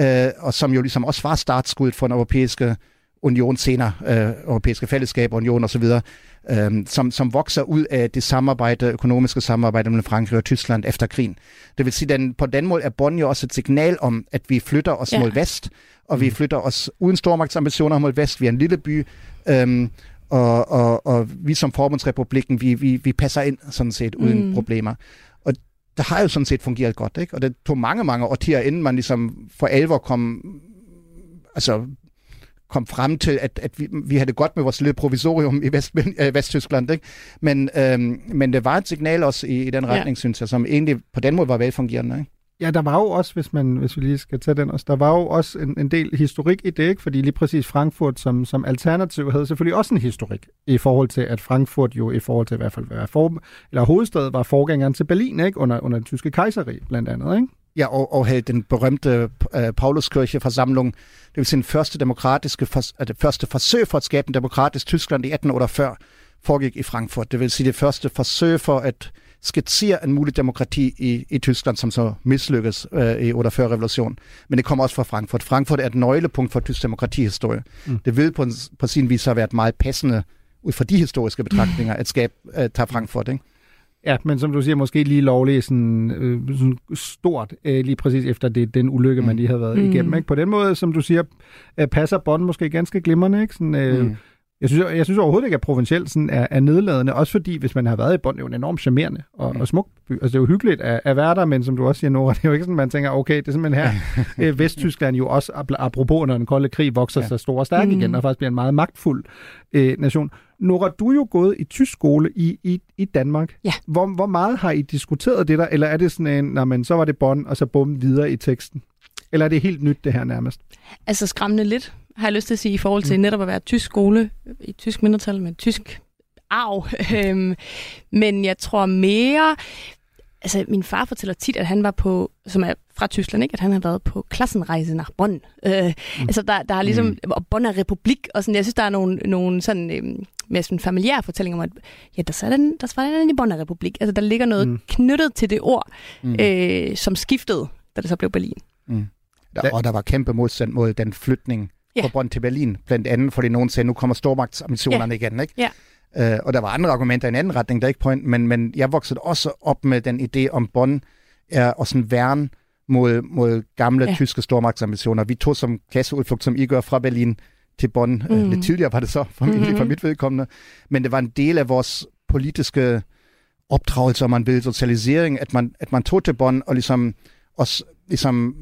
uh, og som jo ligesom også var startskuddet for den europæiske union senere, øh, europæiske fællesskab, union osv., øh, som, som vokser ud af det samarbejde, økonomiske samarbejde mellem Frankrig og Tyskland efter krigen. Det vil sige, at på den måde er Bonn jo også et signal om, at vi flytter os Ja. mod vest, og vi flytter os uden stormagtsambitioner mod vest. Vi er en lille by, øh, og, og, og vi som forbundsrepublikken, vi, vi, vi passer ind sådan set uden Mm. mm. problemer. Og det har jo sådan set fungeret godt, ikke? Og det tog mange, mange årtier, inden man ligesom for alvor kom, altså kom frem til, at, at vi, vi havde det godt med vores lille provisorium i Vest, øh, Vesttyskland. Ikke? Men, øhm, men det var et signal også i, i den retning, ja. synes jeg, som egentlig på den måde var velfungerende. Ikke? Ja, der var jo også, hvis, man, hvis vi lige skal tage den også, der var jo også en, en del historik i det, ikke? fordi lige præcis Frankfurt som, som alternativ havde selvfølgelig også en historik i forhold til, at Frankfurt jo i forhold til i hvert fald for, eller hovedstad var forgængeren til Berlin, ikke? Under, under den tyske kejseri blandt andet. Ikke? Ja, og, og havde den berømte øh, Pauluskirche-forsamling, det vil sige den første demokratiske, for, øh, det første forsøg for at skabe en demokratisk Tyskland i 1848, foregik i Frankfurt. Det vil sige det første forsøg for at skitsere en mulig demokrati i, i Tyskland, som så mislykkes øh, i 48-revolutionen. Men det kommer også fra Frankfurt. Frankfurt er et nøglepunkt for tysk demokratihistorie. Mm. Det vil på, en, på sin vis have været meget passende ud fra de historiske betragtninger at skabe, øh, tage Frankfurt. Ikke? Ja, men som du siger, måske lige lovligt sådan, øh, sådan stort, øh, lige præcis efter det, den ulykke, mm. man lige havde været Mm. mm. igennem. Ikke? På den måde, som du siger, øh, passer Bonn måske ganske glimrende. Ikke? Sådan, øh, mm. Jeg synes, jeg synes overhovedet ikke, at provincielt sådan er, er nedladende, også fordi, hvis man har været i Bonn, det er jo en enormt charmerende og, mm. og smuk by. Altså, det er jo hyggeligt at, at være der, men som du også siger, Nora, det er jo ikke sådan, man tænker, okay, det er simpelthen her, øh, Vesttyskland jo også, ap- apropos når den kolde krig vokser ja. sig stor og stærk Mm. igen, og faktisk bliver en meget magtfuld øh, nation. Nora, du er jo gået i tysk skole i, i, i Danmark. Ja. Hvor, hvor meget har I diskuteret det der, eller er det sådan en, når man så var det Bonn, og så bum videre i teksten? Eller er det helt nyt, det her nærmest? Altså skræmmende lidt, har jeg lyst til at sige, i forhold til mm. netop at være tysk skole, i tysk mindretal med tysk arv. Øhm, Men jeg tror mere... Altså, min far fortæller tit, at han var på, som er fra Tyskland, ikke? at han har været på klassenrejse nach Bonn. Øh, mm. Altså, der, der er ligesom, mm. og Bonn er republik, og sådan, jeg synes, der er nogle, nogle sådan, øhm, med sådan familiære fortællinger om, at ja, der, så den, der var den i Bonn republik. Altså, der ligger noget mm. knyttet til det ord, mm. øh, som skiftede, da det så blev Berlin. Mm. Der, og der var kæmpe modstand mod den flytning Ja. fra Bonn til Berlin, blandt andet fordi nogen sagde, nu kommer stormagtsambitionerne Ja. igen. Ikke? Ja. Øh, og der var andre argumenter i en anden retning, der er ikke point, men, men jeg voksede også op med den idé om Bonn er også en værn mod, mod gamle ja. tyske stormagtsambitioner. Vi tog som klasseudflugt, som I gør fra Berlin til Bonn. Mm. Mhm. Lidt tidligere var det så, formentlig Mhm. mm-hmm. for mit vedkommende. Men det var en del af vores politiske opdragelse, om man vil, socialisering, at man, at man tog til Bonn og ligesom, også, ligesom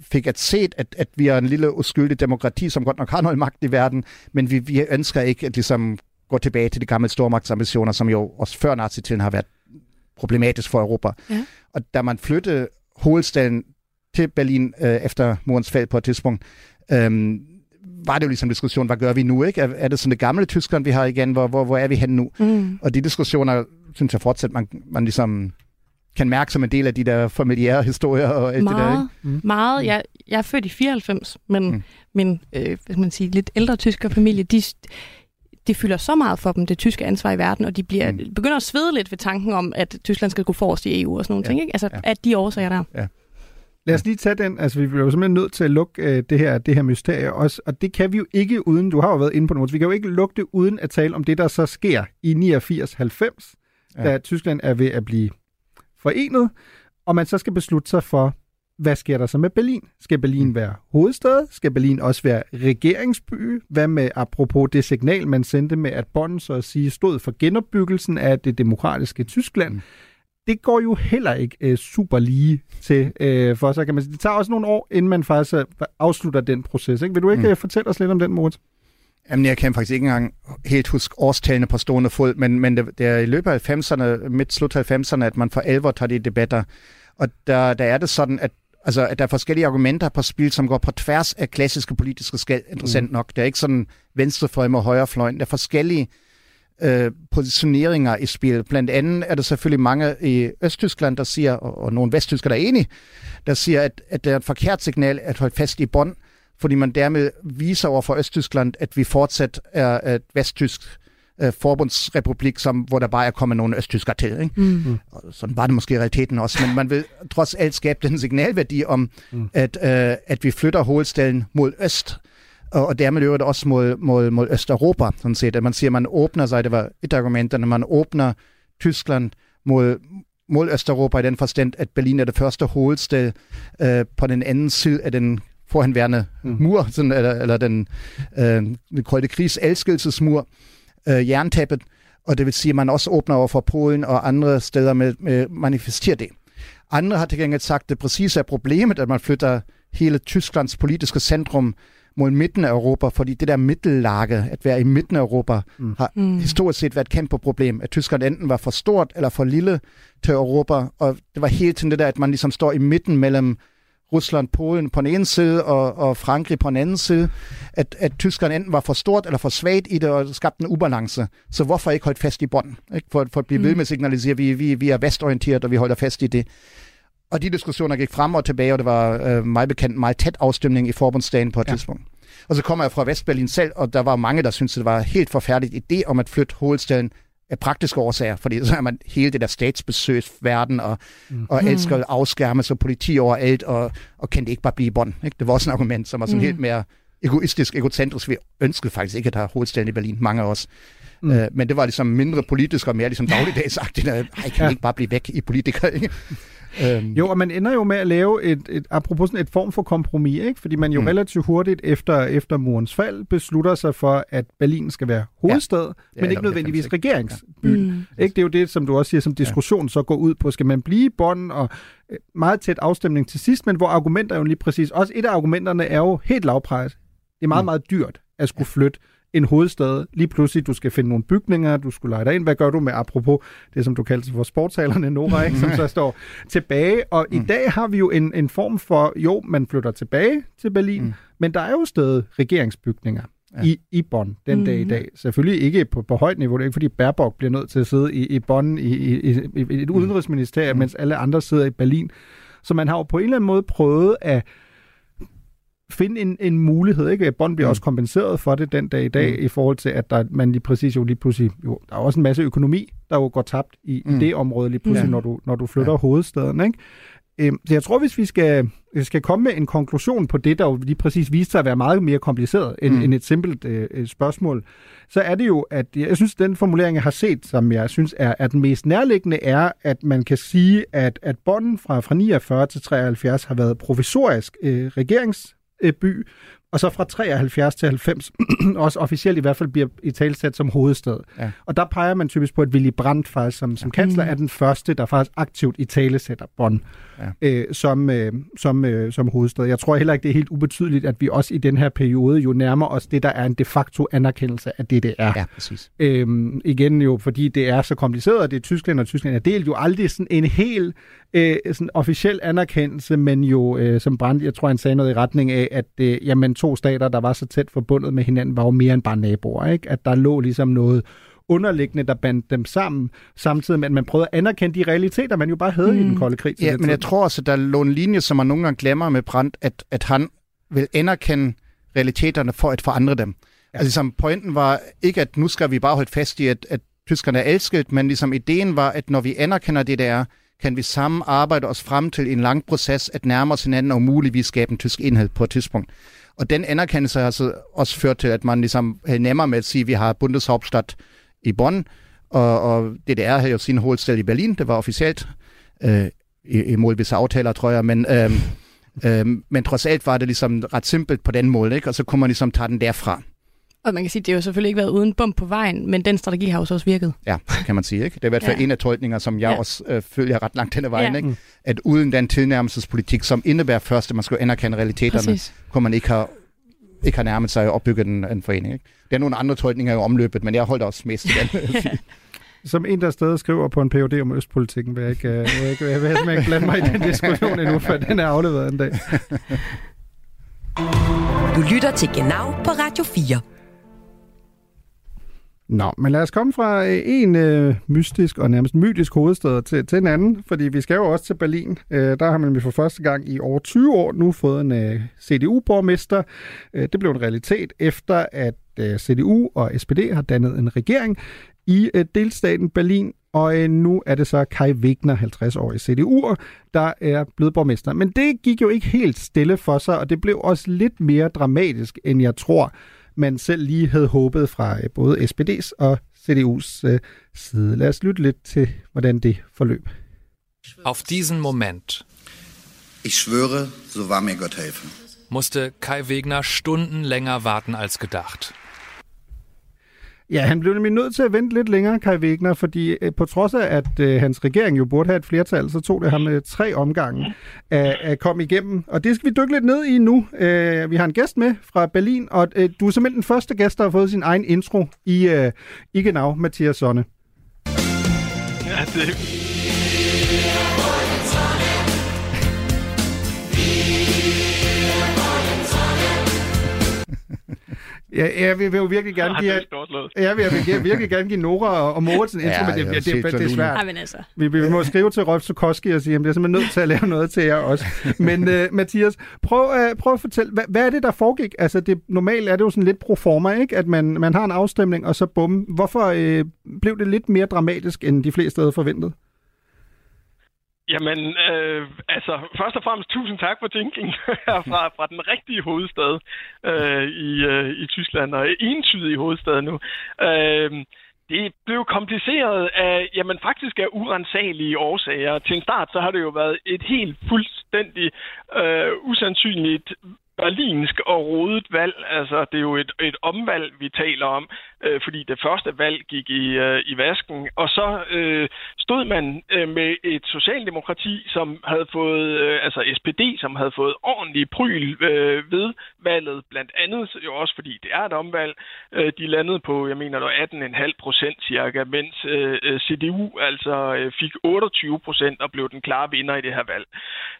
fik at set, at, at vi er en lille uskyldig demokrati, som godt nok har noget magt i verden, men vi, vi ønsker ikke at ligesom gå tilbage til de gamle stormagtsambitioner, som jo også før nazitiden har været problematisk for Europa. Ja. Og da man flyttede hovedstaden til Berlin øh, efter murens fald på et tidspunkt, øhm, var det jo ligesom diskussion, hvad gør vi nu? Ikke? Er, er det sådan det gamle Tyskland, vi har igen? Hvor, hvor, hvor er vi henne nu? Mm. Og de diskussioner, synes jeg fortsat, man, man ligesom kan mærke som en del af de der familiære historier og alt det der. Meget, Ikke? Mm. meget. Jeg, jeg er født i 94, men Mm. min øh, hvad man sige, lidt ældre tyske familie, de, de fylder så meget for dem, det tyske ansvar i verden, og de bliver, Mm. begynder at svede lidt ved tanken om, at Tyskland skal gå forrest i EU og sådan nogle Ja, ja. ting. Ikke? Altså, ja. ja. at de årsager der. Lad os lige tage den. Altså, vi bliver jo simpelthen nødt til at lukke øh, det her, det her mysterie også. Og det kan vi jo ikke uden, du har jo været inde på Mogens, vi kan jo ikke lukke det uden at tale om det, der så sker i 89-90, Ja. da Tyskland er ved at blive forenet, og man så skal beslutte sig for, hvad sker der så med Berlin? Skal Berlin være hovedstad? Skal Berlin også være regeringsby? Hvad med apropos det signal, man sendte med, at Bonn så at sige stod for genopbyggelsen af det demokratiske Tyskland? Mm. Det går jo heller ikke øh, super lige til øh, for sig, kan man sige. Det tager også nogle år, inden man faktisk øh, afslutter den proces. Ikke? Vil du ikke Mm. mm. fortælle os lidt om den, Moritz? Jamen, jeg kan faktisk ikke engang helt huske årstallene på stående fod, men, men det, det er i løbet af 90'erne, midt slut 90'erne, at man for alvor tager de debatter. Og der, der er det sådan, at, altså, at der er forskellige argumenter på spil, som går på tværs af klassiske politiske skæld, interessant mm. nok. Det er ikke sådan venstrefløj og højrefløjen. Der er forskellige øh, positioneringer i spil. Blandt andet er der selvfølgelig mange i Østtyskland, der siger, og, og nogle vesttysker, der er enige, der siger, at, at det er et forkert signal at holde fast i Bonn, fordi man dermed viser over for Østtyskland, at vi fortsat er et vesttysk øh, forbundsrepublik, som, hvor der bare er kommet nogle østtysker til. Ikke? Mm. Og sådan var det måske i realiteten også, men man vil trods alt skabe den signalværdi om, mm. at, øh, at vi flytter hovedstaden mod øst, og, dermed øvrigt også mod, mod, mod Østeuropa, sådan set. At man siger, at man åbner sig, det var et af argumenterne, man åbner Tyskland mod, mod Østeuropa i den forstand, at Berlin er det første hovedstad øh, på den anden side af den forhenværende mm. mur, sådan, eller, eller den, øh, den kolde krigs elskelsesmur, øh, jerntæppet, og det vil sige, at man også åbner over for Polen og andre steder med, med manifesterer det. Andre har til gengæld sagt, at det præcis er problemet, at man flytter hele Tysklands politiske centrum mod midten af Europa, fordi det der middellage, at være i midten af Europa, mm. har mm. historisk set været et kæmpe problem, at Tyskland enten var for stort eller for lille til Europa, og det var hele tiden det der, at man ligesom står i midten mellem Rusland, Polen på den ene side og, og Frankrig på den anden side, at, at Tyskland enten var for stort eller for svagt i det, og skabte en ubalance. Så hvorfor ikke holde fast i bånden? Ikke? For, for at blive ved med at signalisere, at vi, vi, vi er vestorienteret, og vi holder fast i det. Og de diskussioner gik frem og tilbage, og det var øh, meget bekendt meget tæt afstemning i forbundsdagen på et ja. tidspunkt. Og så kommer jeg fra Vestberlin selv, og der var mange, der syntes, det var helt forfærdeligt idé om at flytte hovedstaden af praktiske årsager, fordi så er man hele det der statsbesøgsverden, og, mm. og elsker at afskærme sig politi overalt, og, og kan det ikke bare blive i bånd. Ikke? Det var også et argument, som var sådan mm. helt mere egoistisk, egocentrisk. Vi ønskede faktisk ikke at have hovedstaden i Berlin, mange af os. Mm. Uh, men det var ligesom mindre politisk og mere ligesom dagligdagsagtigt. Ej, kan ja. ikke bare blive væk i politikere? Øhm. Jo, og man ender jo med at lave et, et apropos sådan et form for kompromis, ikke? fordi man jo mm. relativt hurtigt efter, efter murens fald beslutter sig for, at Berlin skal være hovedstad, ja. men ikke nødvendigvis regeringsby. Ja. Mm. Ikke? Det er jo det, som du også siger, som diskussion ja. så går ud på. Skal man blive i bånd og meget tæt afstemning til sidst, men hvor argumenter jo lige præcis, også et af argumenterne er jo helt lavpræs. Det er meget, mm. meget dyrt at skulle flytte en hovedstad. Lige pludselig, du skal finde nogle bygninger, du skulle lege dig ind. Hvad gør du med, apropos det, som du kaldte for sportshalerne, Nora, ikke, som så står tilbage. Og mm. i dag har vi jo en, en form for, jo, man flytter tilbage til Berlin, mm. men der er jo stadig regeringsbygninger ja. i, i Bonn den mm. dag i dag. Selvfølgelig ikke på, på højt niveau. Det er ikke, fordi Baerbock bliver nødt til at sidde i, i Bonn i, i, i, i et mm. udenrigsministerium, mm. mens alle andre sidder i Berlin. Så man har jo på en eller anden måde prøvet at finde en, en mulighed. Ikke? Bonn bliver mm. også kompenseret for det den dag i dag, mm. i forhold til, at der, man lige præcis jo lige pludselig... Jo, der er også en masse økonomi, der jo går tabt i, mm. i det område lige pludselig, ja. når, du, når du flytter ja. hovedstaden. Ikke? Øhm, så jeg tror, hvis vi skal, skal komme med en konklusion på det, der jo lige præcis viste sig at være meget mere kompliceret end, mm. end et simpelt øh, spørgsmål, så er det jo, at jeg synes, at den formulering, jeg har set, som jeg synes er, er den mest nærliggende, er, at man kan sige, at, at bånden fra, fra 49 til 73 har været provisorisk øh, Øh, by, og så fra 73 til 90 også officielt i hvert fald bliver i talsat som hovedstad. Ja. Og der peger man typisk på, at Willy Brandt faktisk som, som kansler mm. er den første, der faktisk aktivt i talesætter Bonn ja. øh, som, øh, som, øh, som hovedstad. Jeg tror heller ikke, det er helt ubetydeligt, at vi også i den her periode jo nærmer os det, der er en de facto anerkendelse af det, det er. Ja, præcis. Øhm, igen jo, fordi det er så kompliceret, og det er Tyskland, og Tyskland er delt jo aldrig sådan en helt øh, sådan officiel anerkendelse, men jo, øh, som Brandt, jeg tror, han sagde noget i retning af, at øh, jamen, to stater, der var så tæt forbundet med hinanden, var jo mere end bare naboer. Ikke? At der lå ligesom noget underliggende, der bandt dem sammen, samtidig med, at man prøvede at anerkende de realiteter, man jo bare havde mm. i den mm. kolde krig. Ja, men tid. jeg tror også, at der lå en linje, som man nogle gange glemmer med Brandt, at, at han vil anerkende realiteterne for at forandre dem. Ja. Altså ligesom, pointen var ikke, at nu skal vi bare holde fast i, at, at tyskerne er elsket, men ligesom ideen var, at når vi anerkender det, der er, kan vi sammen arbejde os frem til en lang proces at nærme os hinanden og muligvis skabe en tysk enhed på et tidspunkt. Og den anerkendelse har så også ført til, at man ligesom havde nemmere med at sige, at vi har Bundeshauptstadt i Bonn, og, og DDR havde jo sin hovedstad i Berlin, det var officielt, øh, imod visse aftaler, tror jeg, men, øh, øh, men trods alt var det ligesom ret simpelt på den måde, ikke? og så kunne man ligesom tage den derfra. Og man kan sige, at det har jo selvfølgelig ikke været uden bump på vejen, men den strategi har jo så også virket. Ja, kan man sige. Ikke? Det er i hvert fald ja. en af tolkninger, som jeg ja. også øh, følger ret langt hen ad vejen. Ja. Ikke? At uden den tilnærmelsespolitik, som indebærer først, at man skal anerkende realiteterne, Præcis. kunne man ikke have, ikke have nærmet sig at opbygge en, en forening. Ikke? Det er nogle andre tolkninger i omløbet, men jeg holdt også mest i den. som en, der stadig skriver på en PhD om østpolitikken, vil jeg ikke, vil jeg ikke, vil jeg ikke blande mig i den diskussion endnu, for den er afleveret en dag. Du lytter til Genau på Radio 4. Nå, men lad os komme fra øh, en øh, mystisk og nærmest mytisk hovedstad til, til en anden, fordi vi skal jo også til Berlin. Øh, der har man for første gang i over 20 år nu fået en øh, CDU-borgmester. Øh, det blev en realitet efter, at øh, CDU og SPD har dannet en regering i øh, delstaten Berlin, og øh, nu er det så Kai Wegner, 50 år i CDU, der er blevet borgmester. Men det gik jo ikke helt stille for sig, og det blev også lidt mere dramatisk, end jeg tror man selv lige havde håbet fra øh, både SPD's og CDU's øh, side. Lad os lytte lidt til, hvordan det forløb. Auf diesen Moment. Ich schwöre, so wahr mir Gott helfe. Musste Kai Wegner Stunden länger warten als gedacht. Ja, han blev nemlig nødt til at vente lidt længere, Kai Wegner, fordi øh, på trods af, at øh, hans regering jo burde have et flertal, så tog det ham øh, tre omgange at, at komme igennem. Og det skal vi dykke lidt ned i nu. Øh, vi har en gæst med fra Berlin, og øh, du er simpelthen den første gæst, der har fået sin egen intro i, øh, i Genau, Mathias Sonne. Ja, det, Ja, jeg vil, vil jo virkelig gerne give... Ja, jeg vil virkelig gerne give Nora og Moritz en intro, ja, men det, det, det, det, det er svært. Ja, men altså. vi, vi må skrive til Rolf Sukowski og sige, at det er simpelthen nødt til at lave noget til jer også. Men uh, Mathias, prøv, uh, prøv at fortælle, hvad, hvad er det, der foregik? Altså, det, normalt er det jo sådan lidt pro forma, ikke? At man, man har en afstemning, og så bum. Hvorfor uh, blev det lidt mere dramatisk, end de fleste havde forventet? Jamen, øh, altså, først og fremmest tusind tak for tænkningen fra, fra den rigtige hovedstad øh, i, øh, i Tyskland, og entydig hovedstad nu. Øh, det blev kompliceret af, jamen faktisk af urensagelige årsager. Til en start, så har det jo været et helt fuldstændig øh, usandsynligt berlinsk og rodet valg. Altså, det er jo et, et omvalg, vi taler om, øh, fordi det første valg gik i, øh, i vasken. Og så øh, stod man øh, med et socialdemokrati, som havde fået, øh, altså SPD, som havde fået ordentlig pryl øh, ved valget, blandt andet jo også, fordi det er et omvalg. Øh, de landede på, jeg mener, 18,5 procent cirka, mens øh, øh CDU altså øh, fik 28 procent og blev den klare vinder i det her valg.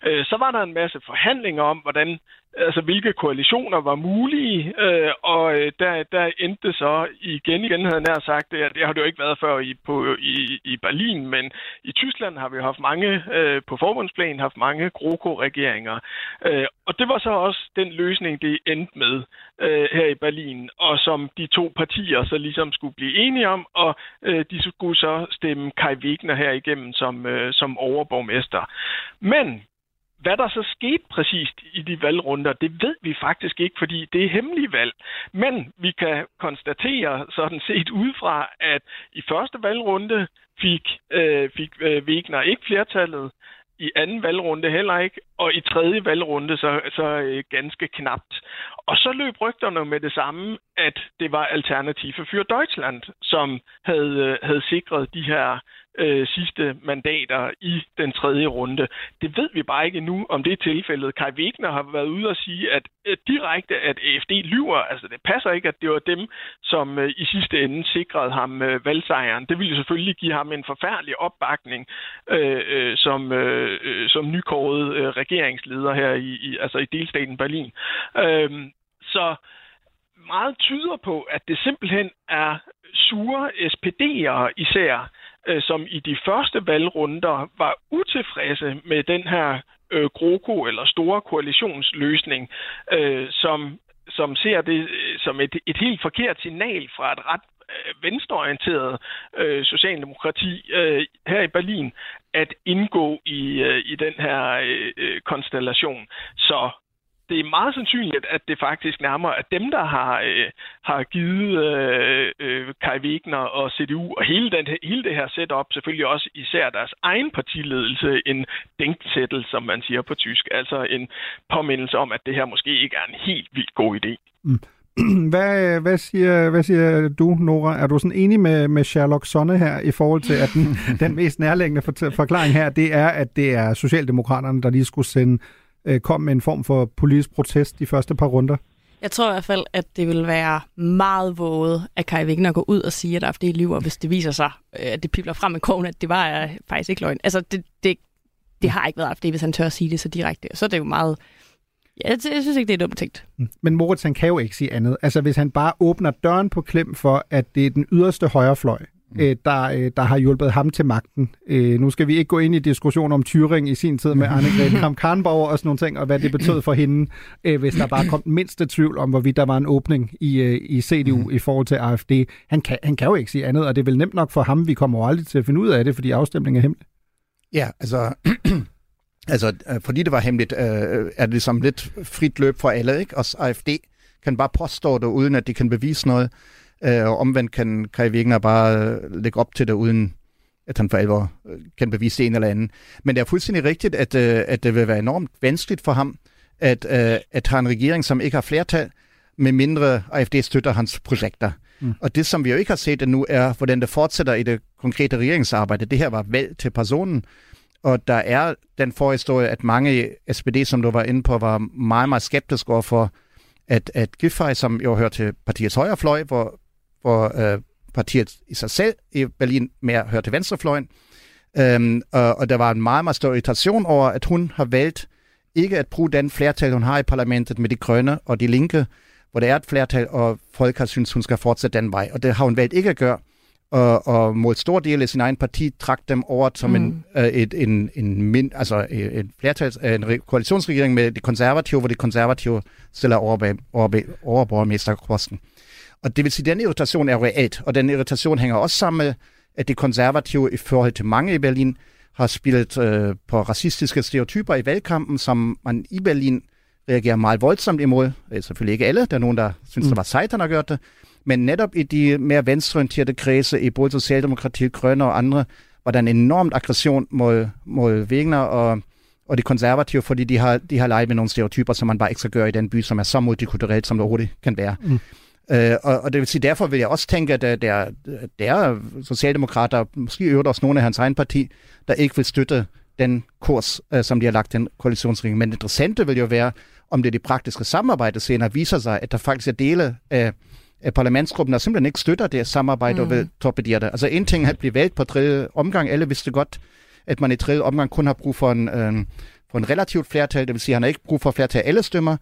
Øh, så var der en masse forhandlinger om, hvordan altså hvilke koalitioner var mulige, øh, og øh, der, der endte så igen igen, havde jeg sagt, det, det har det jo ikke været før i, på, i, i Berlin, men i Tyskland har vi haft mange, øh, på forbundsplan haft mange GroKo-regeringer, øh, og det var så også den løsning, det endte med øh, her i Berlin, og som de to partier så ligesom skulle blive enige om, og øh, de skulle så stemme Kai Wegner her igennem som, øh, som overborgmester. Men hvad der så skete præcist i de valgrunder, det ved vi faktisk ikke, fordi det er hemmelige valg. Men vi kan konstatere sådan set udefra, at i første valgrunde fik, øh, fik øh, Wegner ikke flertallet, i anden valgrunde heller ikke, og i tredje valgrunde så, så øh, ganske knapt. Og så løb rygterne med det samme, at det var Alternative for Deutschland, som havde, øh, havde sikret de her øh, sidste mandater i den tredje runde. Det ved vi bare ikke nu, om det er tilfældet. Kai Wegner har været ude og sige, at øh, direkte, at AFD lyver. Altså, det passer ikke, at det var dem, som øh, i sidste ende sikrede ham øh, valgsejren. Det ville selvfølgelig give ham en forfærdelig opbakning øh, øh, som, øh, øh som nykåret øh, regeringsleder her i, i, altså i delstaten Berlin. Øh, så meget tyder på, at det simpelthen er sure SPD'ere især, øh, som i de første valgrunder var utilfredse med den her øh, GroKo eller store koalitionsløsning, øh, som, som ser det øh, som et, et helt forkert signal fra et ret øh, venstreorienteret øh, socialdemokrati øh, her i Berlin at indgå i, øh, i den her øh, øh konstellation. Så det er meget sandsynligt, at det faktisk nærmere er dem, der har, øh, har givet øh, øh, Kai Wegner og CDU og hele, den, hele det her setup, selvfølgelig også især deres egen partiledelse, en dænksættel, som man siger på tysk. Altså en påmindelse om, at det her måske ikke er en helt vildt god idé. Mm. Hvad, hvad, siger, hvad siger du, Nora? Er du sådan enig med, med Sherlock Sonne her i forhold til, at den, den mest nærliggende forklaring her, det er, at det er Socialdemokraterne, der lige skulle sende øh, kom med en form for politisk protest de første par runder? Jeg tror i hvert fald, at det vil være meget våget at Kai Wigner går ud og sige, at AFD lyver, hvis det viser sig, øh, at det pibler frem i kogen, at det var øh, faktisk ikke løgn. Altså, det, det, det har ikke været AFD, hvis han tør at sige det så direkte. Så er det jo meget... Ja, jeg, jeg synes ikke, det er dumt tænkt. Mm. Men Moritz, han kan jo ikke sige andet. Altså, hvis han bare åbner døren på klem for, at det er den yderste højrefløj. Øh, der, øh, der har hjulpet ham til magten. Øh, nu skal vi ikke gå ind i diskussion om Turing i sin tid med Anne-Grethe Kramp-Karrenbauer og sådan nogle ting, og hvad det betød for hende, øh, hvis der bare kom mindste tvivl om, hvorvidt der var en åbning i, øh, i CDU mm. i forhold til AFD. Han kan, han kan jo ikke sige andet, og det er vel nemt nok for ham. Vi kommer aldrig til at finde ud af det, fordi afstemningen er hemmelig. Ja, altså... altså, øh, fordi det var hemmeligt, øh, er det ligesom lidt frit løb for alle, ikke? Og AFD kan bare påstå det, uden at de kan bevise noget. Øh, og omvendt kan Kai Wegner bare øh, lægge op til det, uden at han for alvor øh, kan bevise en eller anden. Men det er fuldstændig rigtigt, at, øh, at det vil være enormt vanskeligt for ham at, at have en regering, som ikke har flertal, med mindre AFD støtter hans projekter. Mm. Og det, som vi jo ikke har set endnu, er, hvordan det fortsætter i det konkrete regeringsarbejde. Det her var valg til personen, og der er den forhistorie, at mange i SPD, som du var inde på, var meget, meget skeptiske over for, at, at Giffey, som jo hører til partiets højrefløj, hvor hvor øh, partiet i sig selv i Berlin mere hører til venstrefløjen. Øhm, og, og der var en meget, meget stor irritation over, at hun har valgt ikke at bruge den flertal, hun har i parlamentet med de grønne og de linke, hvor der er et flertal, og folk har synes, hun skal fortsætte den vej. Og det har hun valgt ikke at gøre. Og, og mod stor del af sin egen parti trak dem over som mm. en, øh, et, en, en, min, altså en, flertal, en koalitionsregering med de konservative, hvor de konservative stiller over, over, overborgmesterposten. Og det vil sige, at den irritation er reelt, og den irritation hænger også sammen med, at de konservative i forhold til mange i Berlin har spillet øh, på racistiske stereotyper i valgkampen, som man i Berlin reagerer meget voldsomt imod. Det er selvfølgelig ikke alle, der er nogen, der synes, mm. det var sejt, han har gjort det. Men netop i de mere venstreorienterede kredse, i både Socialdemokratiet, Grønne og andre, var der en enormt aggression mod, mod Wegner og, og de konservative, fordi de har, de har leget med nogle stereotyper, som man bare ikke skal gøre i den by, som er så multikulturelt, som det overhovedet kan være. Mm. Øh, og, og det vil sige, derfor vil jeg også tænke, at der, der, der er socialdemokrater, måske øvrigt også nogle af hans egen parti, der ikke vil støtte den kurs, øh, som de har lagt den koalitionsring. Men det interessante vil jo være, om det er det praktiske samarbejde senere viser sig, at der faktisk er dele af, af parlamentsgruppen, der simpelthen ikke støtter det samarbejde mm. og vil torpedere det. Altså en ting er at blive valgt på tredje omgang. Alle vidste godt, at man i tredje omgang kun har brug for en, øh, for en relativt flertal, det vil sige, at han har ikke brug for flertal af alle stemmer.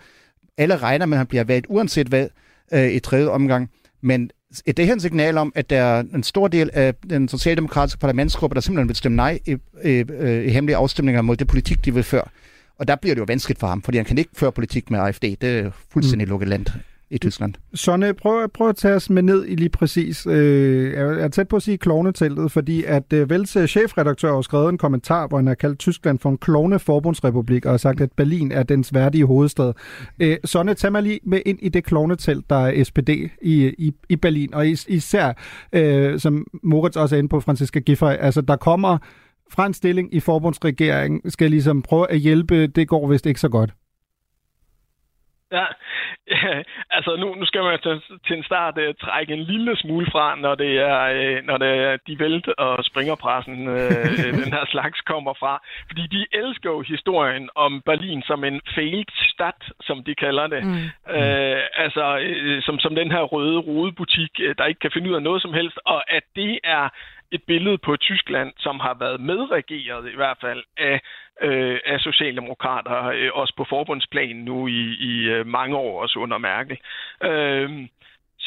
Alle regner med, at han bliver valgt uanset hvad øh, i tredje omgang. Men det her en signal om, at der er en stor del af den socialdemokratiske parlamentsgruppe, der simpelthen vil stemme nej i, i, i hemmelige afstemninger mod det politik, de vil føre. Og der bliver det jo vanskeligt for ham, fordi han kan ikke føre politik med AFD. Det er fuldstændig mm. lukket land i Tyskland. Sonne, prøv, prøv at tage os med ned i lige præcis, øh, jeg er tæt på at sige klovneteltet, fordi at øh, Vels øh, chefredaktør har skrevet en kommentar, hvor han har kaldt Tyskland for en klovne-forbundsrepublik, og har sagt, at Berlin er dens værdige hovedstad. Øh, Sonne, tag mig lige med ind i det klovnetelt, der er SPD i, i, i Berlin, og is, især, øh, som Moritz også er inde på, Franziska Giffey, altså der kommer fra en stilling i forbundsregeringen, skal ligesom prøve at hjælpe, det går vist ikke så godt. Ja, ja altså nu, nu skal man til, til en start uh, trække en lille smule fra, når det er, uh, når det er de vælt og springerpressen, uh, den her slags kommer fra. Fordi de elsker jo historien om Berlin som en failed stad, som de kalder det. Mm. Uh, altså uh, som, som den her røde rodebutik, uh, der ikke kan finde ud af noget som helst, og at det er et billede på Tyskland, som har været medregeret i hvert fald af øh, af socialdemokrater, øh, også på forbundsplanen nu i, i øh, mange år, også under Merkel. Øh,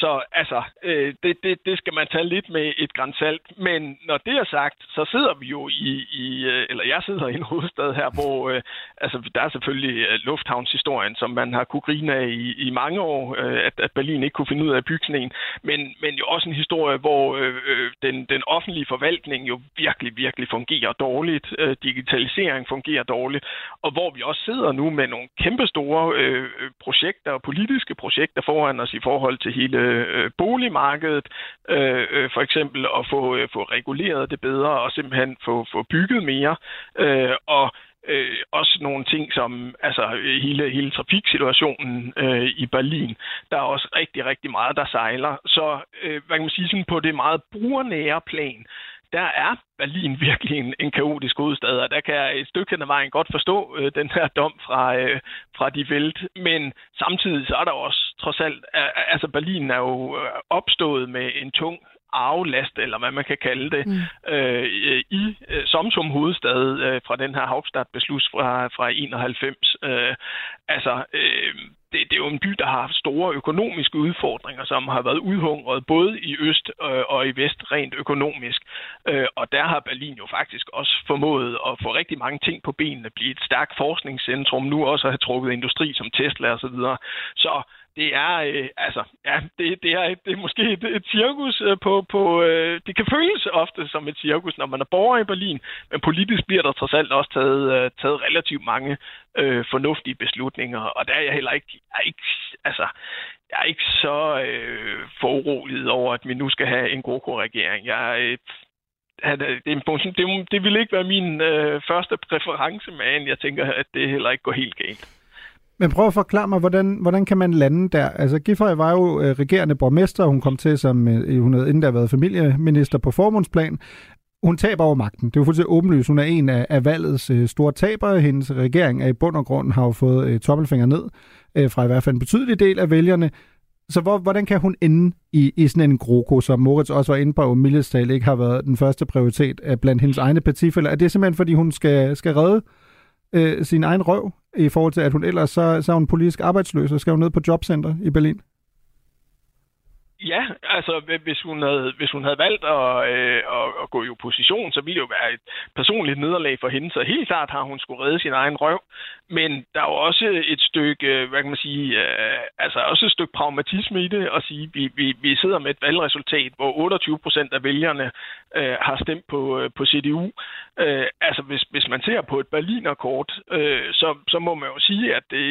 så altså, øh, det, det, det skal man tage lidt med et grænsalt. Men når det er sagt, så sidder vi jo i, i øh, eller jeg sidder i en hovedstad her, hvor øh, altså, der er selvfølgelig øh, lufthavnshistorien, som man har kunne grine af i, i mange år, øh, at, at Berlin ikke kunne finde ud af at bygge sådan en. Men, men jo også en historie, hvor øh, øh den, den offentlige forvaltning jo virkelig, virkelig fungerer dårligt. Øh, digitalisering fungerer dårligt. Og hvor vi også sidder nu med nogle kæmpestore øh, projekter, politiske projekter foran os i forhold til hele Øh, øh, boligmarkedet, øh, øh, for eksempel at få, øh, få reguleret det bedre og simpelthen få, få bygget mere. Øh, og øh, også nogle ting som altså hele, hele trafiksituationen øh, i Berlin. Der er også rigtig, rigtig meget, der sejler. Så øh, hvad kan man sige, sådan på det meget brugernære plan, der er Berlin virkelig en, en kaotisk hovedstad, og der kan jeg et stykke hen ad vejen godt forstå øh, den her dom fra, øh, fra de vælt. Men samtidig så er der også trods alt, altså Berlin er jo øh, opstået med en tung arvelast, eller hvad man kan kalde det, mm. øh, i øh, som som hovedstad øh, fra den her Hauptstadtbeslutning fra, fra 91. Øh, altså, øh, det, det er jo en by, der har haft store økonomiske udfordringer, som har været udhungret både i øst øh, og i vest rent økonomisk. Øh, og der har Berlin jo faktisk også formået at få rigtig mange ting på benene, blive et stærkt forskningscentrum, nu også at have trukket industri som Tesla osv. Så, videre. så det er, øh, altså, ja, det, det, er, det er måske et, et cirkus øh, på, på øh, det kan føles ofte som et cirkus, når man er borger i Berlin, men politisk bliver der trods alt også taget, øh, taget relativt mange øh, fornuftige beslutninger, og der er jeg heller ikke, jeg er ikke altså, jeg er ikke så øh, foruroliget over, at vi nu skal have en GroKo-regering. Jeg øh, det, det, det ville ikke være min øh, første præference, men jeg tænker, at det heller ikke går helt galt. Men prøv at forklare mig, hvordan, hvordan kan man lande der? Altså, Giffey var jo øh, regerende borgmester, hun kom til som, øh, hun havde inden der været familieminister på forbundsplan. Hun taber over magten. Det er jo fuldstændig åbenlyst. Hun er en af, af valgets øh, store tabere. Hendes regering er i bund og grund har jo fået øh, tommelfinger ned øh, fra i hvert fald en betydelig del af vælgerne. Så hvor, hvordan kan hun ende i, i sådan en groko, som Moritz også var inde på, og Mildestal ikke har været den første prioritet øh, blandt hendes egne partifælder? Er det simpelthen, fordi hun skal, skal redde øh, sin egen røv, i forhold til, at hun ellers så, så er hun politisk arbejdsløs og skal hun ned på jobcenter i Berlin? Ja, altså hvis hun havde, hvis hun havde valgt at, øh, at, at gå i opposition, så ville det jo være et personligt nederlag for hende. Så helt klart har hun skulle redde sin egen røv. Men der er jo også et stykke, øh, hvad kan man sige, øh, altså også et stykke pragmatisme i det at sige, vi, vi, vi sidder med et valgresultat, hvor 28 procent af vælgerne øh, har stemt på, øh, på CDU. Øh, altså hvis, hvis man ser på et Berlinerkort, øh, så, så må man jo sige, at det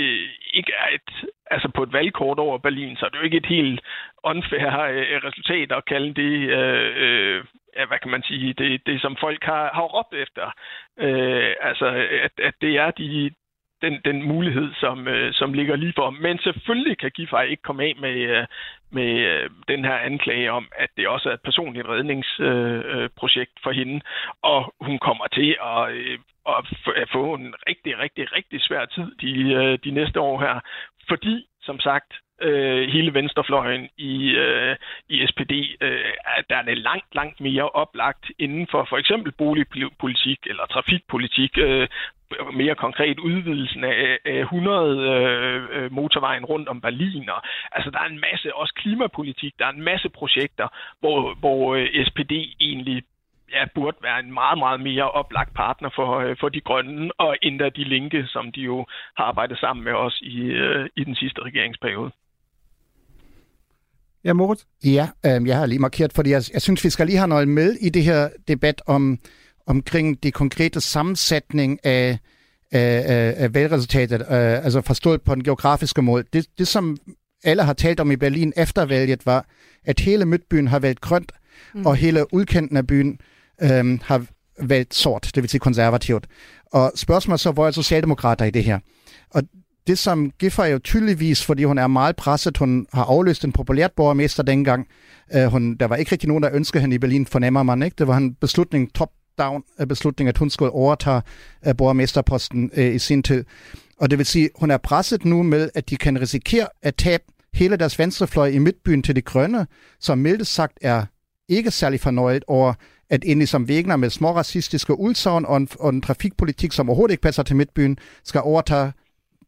ikke er et, altså på et valgkort over Berlin, så er det jo ikke et helt unfair øh, resultat at kalde det øh, øh, ja, hvad kan man sige, det, det som folk har, har råbt efter. Øh, altså, at, at det er de, den, den mulighed, som, øh, som ligger lige for. Men selvfølgelig kan Giffey ikke komme af med, øh, med øh, den her anklage om, at det også er et personligt redningsprojekt øh, øh for hende, og hun kommer til at, øh, at få en rigtig, rigtig, rigtig svær tid de, øh, de næste år her, fordi, som sagt, øh, hele venstrefløjen i, øh, i SPD, øh, der er det langt, langt mere oplagt inden for for eksempel boligpolitik eller trafikpolitik, øh, mere konkret udvidelsen af, af 100 øh, øh, motorvejen rundt om Berlin. Og, altså, der er en masse, også klimapolitik, der er en masse projekter, hvor, hvor øh, SPD egentlig ja, burde være en meget, meget mere oplagt partner for, øh, for de grønne, og endda de linke, som de jo har arbejdet sammen med os i, øh, i den sidste regeringsperiode. Ja, Moritz? Ja, øh, jeg har lige markeret, fordi jeg, jeg synes, vi skal lige have noget med i det her debat om omkring de konkrete sammensætning af, af, af valgresultatet, øh, altså forstået på den geografiske måde. Det, det, som alle har talt om i Berlin efter valget, var, at hele midtbyen har valgt grønt, mm. og hele udkanten af byen øh, har valgt sort, det vil sige konservativt. Og spørgsmålet så, hvor er socialdemokrater i det her? Og det, som Giffer jo tydeligvis, fordi hun er meget presset, hun har afløst en populært borgermester dengang. Øh, hun, der var ikke rigtig nogen, der ønskede hende i Berlin, fornemmer man ikke. Det var en beslutning, top-down øh, beslutning, at hun skulle overtage øh, borgermesterposten øh, i sin tid. Og det vil sige, hun er presset nu med, at de kan risikere at tabe hele deres venstrefløj i midtbyen til de grønne, som mildt sagt er ikke særlig fornøjet over, at endelig som Wegner med små racistiske udsagn og en, og en trafikpolitik, som overhovedet ikke passer til midtbyen, skal overtage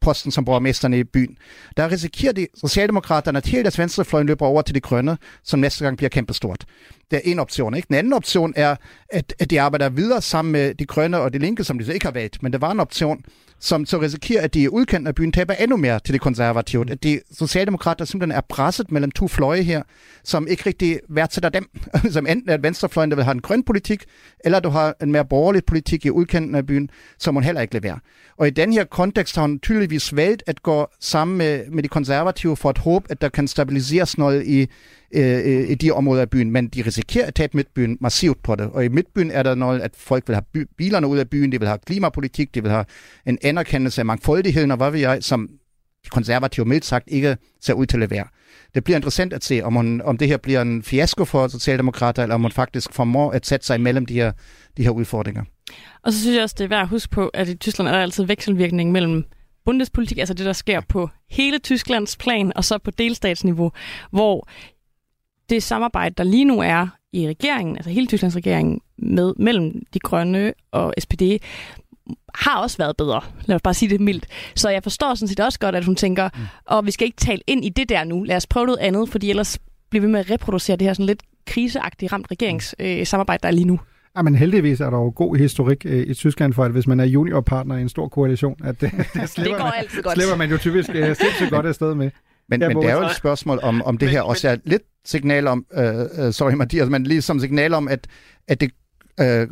posten som borgmesterne i byen. Der risikerer de Socialdemokraterne, at hele deres venstrefløjen løber over til de grønne, som næste gang bliver kæmpestort. Det er en option. Ikke? Den anden option er, at, at de arbejder videre sammen med de grønne og de linke, som de så ikke har valgt. Men det var en option, som så risikerer, at de i udkanten af byen taber endnu mere til det konservative. At de socialdemokrater simpelthen er presset mellem to fløje her, som ikke rigtig værdsætter dem. som enten er venstrefløjen, der vil have en grøn politik, eller du har en mere borgerlig politik i udkanten af byen, som hun heller ikke leverer. Og i den her kontekst har hun tydeligvis valgt at gå sammen med, med de konservative for at håbe, at der kan stabiliseres noget i, Øh, øh, i de områder af byen, men de risikerer at tage midtbyen massivt på det. Og i midtbyen er der noget, at folk vil have by- bilerne ud af byen, de vil have klimapolitik, de vil have en anerkendelse af mangfoldigheden, og hvad vil jeg, som de konservative mildt sagt ikke ser ud til at levere. Det bliver interessant at se, om, hun, om det her bliver en fiasko for Socialdemokrater, eller om man faktisk formår at sætte sig imellem de her, de her udfordringer. Og så synes jeg også, det er værd at huske på, at i Tyskland er der altid vekselvirkning mellem bundespolitik, altså det, der sker på hele Tysklands plan, og så på delstatsniveau, hvor det samarbejde, der lige nu er i regeringen, altså hele Tysklands regering, med, mellem de grønne og SPD, har også været bedre. Lad os bare sige det mildt. Så jeg forstår sådan set også godt, at hun tænker, mm. og vi skal ikke tale ind i det der nu. Lad os prøve noget andet, fordi ellers bliver vi med at reproducere det her sådan lidt kriseagtigt ramt regeringssamarbejde, øh, der er lige nu. Ja, men heldigvis er der jo god historik øh, i Tyskland for, at hvis man er juniorpartner i en stor koalition, at det, det, slipper, det går altid godt. slipper man jo typisk øh, sindssygt godt afsted med. Men, ja, men det er jo et spørgsmål om, om det men, her også er lidt signal om, uh, uh, sorry Mathias, men ligesom signal om, at, at det øh,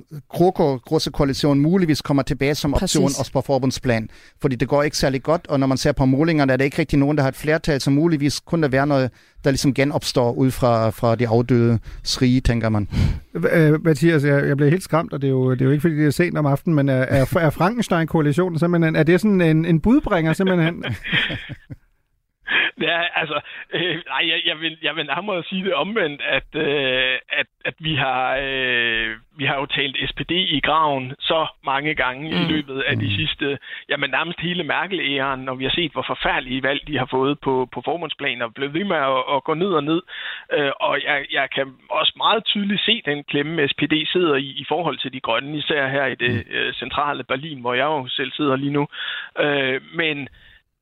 grosse koalition muligvis kommer tilbage som option Præcis. også på forbundsplan. Fordi det går ikke særlig godt, og når man ser på målingerne, er det ikke rigtig nogen, der har et flertal, så muligvis kunne der være noget, der ligesom genopstår ud fra, fra de afdøde srige, tænker man. Øh, Mathias, jeg, jeg bliver helt skræmt, og det er jo, det er jo ikke, fordi det er sent om aftenen, men er, er, er Frankenstein-koalitionen simpelthen, er det sådan en, en budbringer simpelthen? Ja, altså, øh, nej, jeg, jeg, vil, jeg vil nærmere sige det omvendt, at, øh, at, at vi, har, øh, vi har jo talt SPD i graven så mange gange mm. i løbet af de mm. sidste, jamen nærmest hele Merkel-æren, når vi har set, hvor forfærdelige valg de har fået på, på formandsplan og blevet ved med at, at gå ned og ned. Øh, og jeg, jeg kan også meget tydeligt se den klemme, SPD sidder i, i forhold til de grønne, især her i det mm. øh, centrale Berlin, hvor jeg jo selv sidder lige nu. Øh, men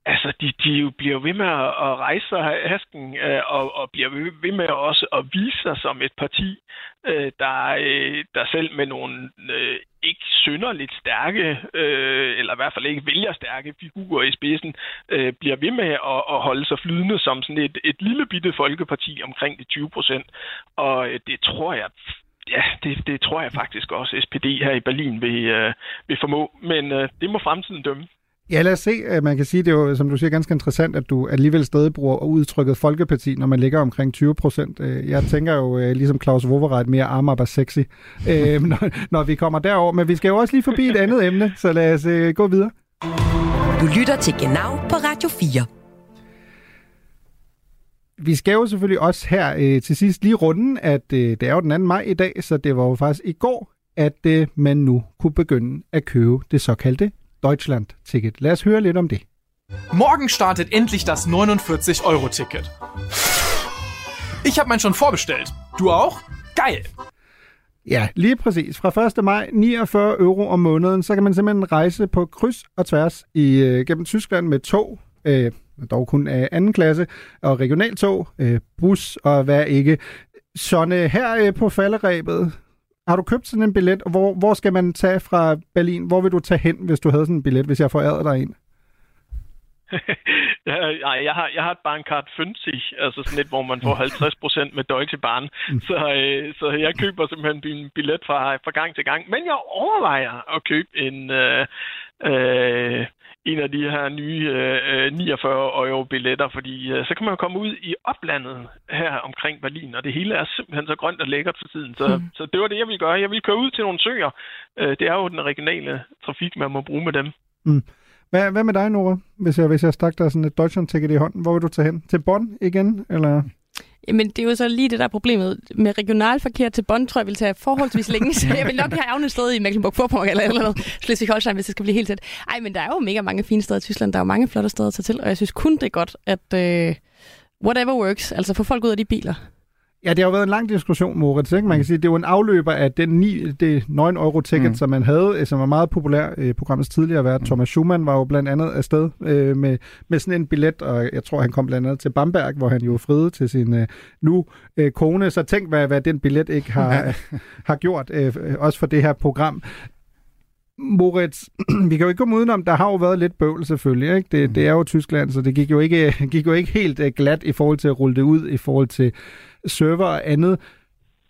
altså, de, de bliver ved med at, rejse sig hasken, øh, og, og bliver ved med også at vise sig som et parti, øh, der, øh, der selv med nogle øh, ikke synderligt stærke, øh, eller i hvert fald ikke vælger stærke figurer i spidsen, øh, bliver ved med at, at holde sig flydende som sådan et, et lille bitte folkeparti omkring de 20 procent. Og øh, det tror jeg ja, det, det tror jeg faktisk også SPD her i Berlin vil, øh, vil formå, men øh, det må fremtiden dømme. Ja, lad os se. Øh, Man kan sige, det er jo, som du siger, ganske interessant, at du alligevel stadig bruger udtrykket folkeparti, når man ligger omkring 20 procent. Jeg tænker jo, øh, ligesom Claus Wowereit, mere arm sexy, øh, når, når vi kommer derover. Men vi skal jo også lige forbi et andet emne, så lad os øh, gå videre. Du lytter til Genau på Radio 4. Vi skal jo selvfølgelig også her øh, til sidst lige runden, at øh, det er jo den 2. maj i dag, så det var jo faktisk i går, at øh, man nu kunne begynde at købe det såkaldte Deutschland-Ticket. Lad os høre lidt om det. Morgen startet endlich das 49-Euro-Ticket. Ich habe mein schon vorbestellt. Du auch? Geil! Ja, lige præcis. Fra 1. maj, 49 euro om måneden, så kan man simpelthen rejse på kryds og tværs i, øh, gennem Tyskland med tog, øh, dog kun af anden klasse, og regionaltog, øh, bus og hvad ikke. Sonne, her øh, på falderæbet, har du købt sådan en billet, og hvor, hvor skal man tage fra Berlin? Hvor vil du tage hen, hvis du havde sådan en billet, hvis jeg får dig en? ja, nej, jeg har, jeg har et Bahncard 50, altså sådan et, hvor man får 50% med Deutsche Bahn. Mm. Så, øh, så jeg køber simpelthen min billet fra, fra gang til gang. Men jeg overvejer at købe en, øh, øh, en af de her nye øh, 49 euro billetter, fordi øh, så kan man jo komme ud i oplandet her omkring Berlin, og det hele er simpelthen så grønt og lækkert for tiden. Så, mm. så det var det, jeg ville gøre. Jeg ville køre ud til nogle søer. Øh, det er jo den regionale trafik, man må bruge med dem. Mm. Hvad, hvad med dig, Nora? Hvis jeg, hvis jeg stak dig sådan et Deutschland-ticket i hånden, hvor vil du tage hen? Til Bonn igen, eller... Jamen, det er jo så lige det, der er problemet. Med regionalforkert til Bonn, tror jeg, vil tage forholdsvis længe, så jeg vil nok have avnet sted i Mecklenburg-Vorpommern eller eller noget. Schleswig-Holstein, hvis det skal blive helt tæt. Ej, men der er jo mega mange fine steder i Tyskland. Der er jo mange flotte steder at tage til, og jeg synes kun, det er godt, at øh, whatever works, altså få folk ud af de biler. Ja, det har jo været en lang diskussion, Moritz. Ikke? Man kan sige, det er jo en afløber af den 9, det 9 euro ticket, mm. som man havde, øh, som var meget populær i programmets tidligere vært. Mm. Thomas Schumann var jo blandt andet afsted øh, med, med sådan en billet, og jeg tror, han kom blandt andet til Bamberg, hvor han jo friede til sin øh, nu øh, kone. Så tænk, hvad, hvad den billet ikke har, har gjort, øh, også for det her program. Moritz, vi kan jo ikke komme udenom, der har jo været lidt bøvl selvfølgelig. Ikke? Det, det er jo Tyskland, så det gik jo ikke, gik jo ikke helt øh, glat i forhold til at rulle det ud, i forhold til server og andet.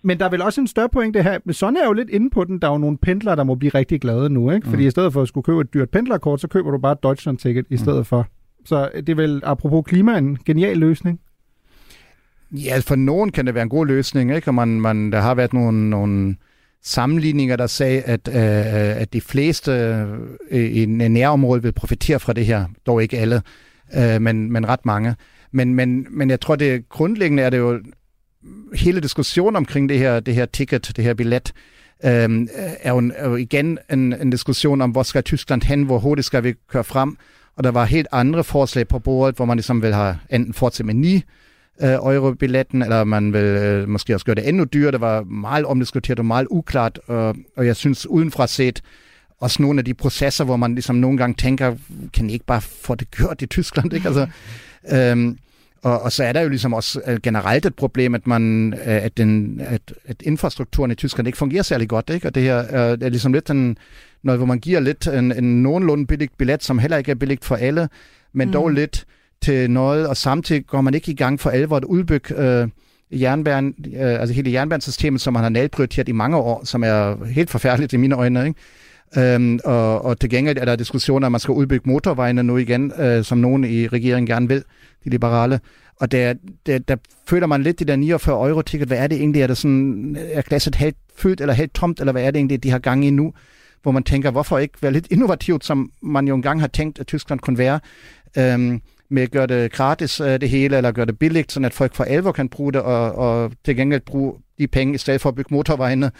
Men der er vel også en større pointe her. Men sådan er jo lidt inde på den. Der er jo nogle pendlere, der må blive rigtig glade nu. Ikke? Fordi mm. i stedet for at skulle købe et dyrt pendlerkort, så køber du bare et Deutschland-ticket i stedet mm. for. Så det er vel, apropos klima, en genial løsning. Ja, for nogen kan det være en god løsning. Ikke? Og man, man, der har været nogle, nogle sammenligninger, der sagde, at, øh, at de fleste øh, i nærområdet vil profitere fra det her. Dog ikke alle, øh, men, men ret mange. Men, men, men jeg tror, det grundlæggende er det jo hele diskussionen omkring det her, det her ticket, det her billet, øhm, er, jo, er jo igen en, en diskussion om, hvor skal Tyskland hen, hvor hurtigt skal vi køre frem. Og der var helt andre forslag på bordet, hvor man ligesom vil have enten fortsat med 9 øh, euro-billetten, eller man vil øh, måske også gøre det endnu dyrere. Det var meget omdiskuteret og meget uklart, og, og jeg synes udenfra set, også nogle af de processer, hvor man ligesom nogle gange tænker, kan I ikke bare få det gjort i Tyskland? Ikke? Altså, øhm, og, og så er der jo ligesom også øh, generelt et problem, at man øh, at, den, at, at infrastrukturen i Tyskland ikke fungerer særlig godt, ikke? Og det her øh, er ligesom lidt en, noget, hvor man giver lidt en, en nogenlunde billigt billet, som heller ikke er billigt for alle, men mm. dog lidt til noget, og samtidig går man ikke i gang for alvor at udbygge øh, jernbanen, øh, altså hele jernbanesystemet, som man har nedprioriteret i mange år, som er helt forfærdeligt i mine øjne, ikke? Øhm, og, og til gengæld er der diskussioner, at man skal udbygge motorvejene nu igen, øh, som nogen i regeringen gerne vil, de liberale. Og der, der, der føler man lidt det der 49 euro ticket. Hvad er det egentlig? Er det sådan, er glasset helt fyldt eller helt tomt, eller hvad er det egentlig, de har gang i nu? Hvor man tænker, hvorfor ikke være lidt innovativt, som man jo engang har tænkt, at Tyskland kunne være, øhm, med at gøre det gratis øh, det hele, eller gøre det billigt, så at folk for alvor kan bruge det, og, og til gengæld bruge de penge, i stedet for at bygge motorvejene,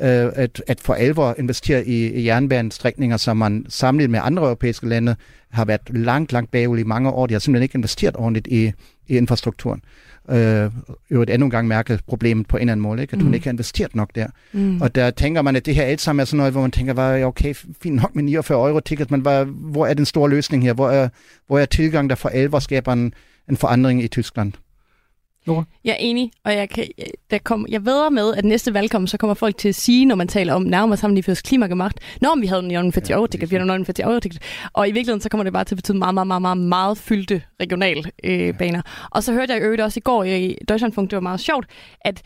øh, at, at for alvor investere i, i jernbanestrækninger, som man sammenlignet med andre europæiske lande har været langt, langt bagud i mange år. De har simpelthen ikke investeret ordentligt i, i infrastrukturen. Øh, et endnu gang mærke problemet på en eller anden måde, ikke? at mm. hun ikke har investeret nok der. Mm. Og der tænker man, at det her alt sammen er sådan noget, hvor man tænker, var okay, fint nok med 49 euro ticket, men hvad, hvor er den store løsning her? Hvor er, hvor er tilgang, der for alvor skaber en, en forandring i Tyskland? Nora? Jeg er enig, og jeg, kan, der kom, jeg ved med, at næste valgkamp, så kommer folk til at sige, når man taler om nærmere sammen lige først klimagemacht, når om vi havde en 49 euro ticket, vi havde en 49 euro ticket. Og i virkeligheden, så kommer det bare til at betyde meget, meget, meget, meget, meget fyldte regionalbaner. Øh, baner. og så hørte jeg øvrigt også i går i Deutschlandfunk, det var meget sjovt, at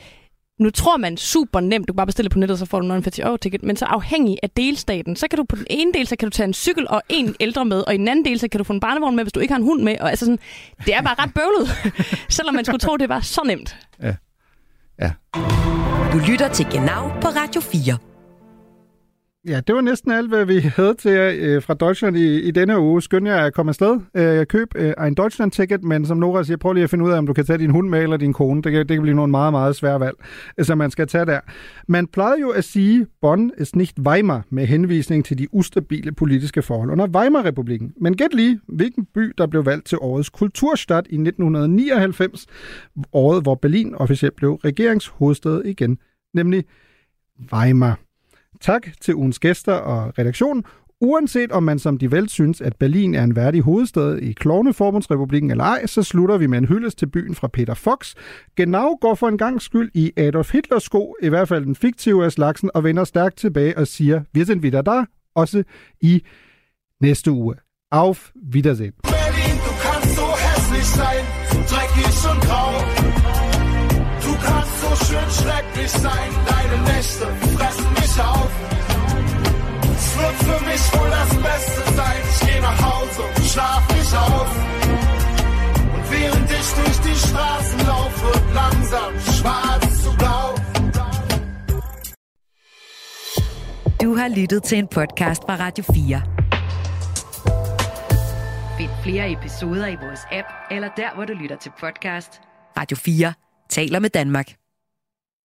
nu tror man super nemt, du kan bare bestille på nettet, så får du 49 euro ticket, men så afhængig af delstaten, så kan du på den ene del, så kan du tage en cykel og en ældre med, og i den anden del, så kan du få en barnevogn med, hvis du ikke har en hund med, og altså sådan, det er bare ret bøvlet, selvom man skulle tro, det var så nemt. Ja. Ja. Du lytter til Genau på Radio 4. Ja, det var næsten alt, hvad vi havde til jer øh, fra Deutschland i, i denne uge. Skynd jer at komme afsted. Øh, køb øh, en Deutschland-ticket, men som Nora siger, prøv lige at finde ud af, om du kan tage din hund med eller din kone. Det kan, det kan blive nogle meget, meget svære valg, øh, som man skal tage der. Man plejede jo at sige, Bonn ist nicht Weimar, med henvisning til de ustabile politiske forhold under Weimar-republiken. Men gæt lige, hvilken by, der blev valgt til årets kulturstad i 1999, året hvor Berlin officielt blev regeringshovedstad igen, nemlig Weimar. Tak til ugens gæster og redaktionen. Uanset om man som de vel synes, at Berlin er en værdig hovedstad i Klovneforbundsrepublikken eller ej, så slutter vi med en hyldest til byen fra Peter Fox. Genau går for en gang skyld i Adolf Hitlers sko, i hvert fald den fiktive af slagsen, og vender stærkt tilbage og siger, vi sind wieder da, også i næste uge. Auf Wiedersehen. Berlin, du kannst so hässlich sein, so dreckig und grau. Du kannst so schön schrecklich sein, deine Nächte fressen auf. Es wird für mich wohl das Beste sein, ich geh nach Hause und schlaf mich auf. Und während ich durch die Straßen laufe, wird langsam schwarz zu blau. Du har lyttet til en podcast fra Radio 4. Find flere episoder i vores app, eller der, hvor du lytter til podcast. Radio 4 taler med Danmark.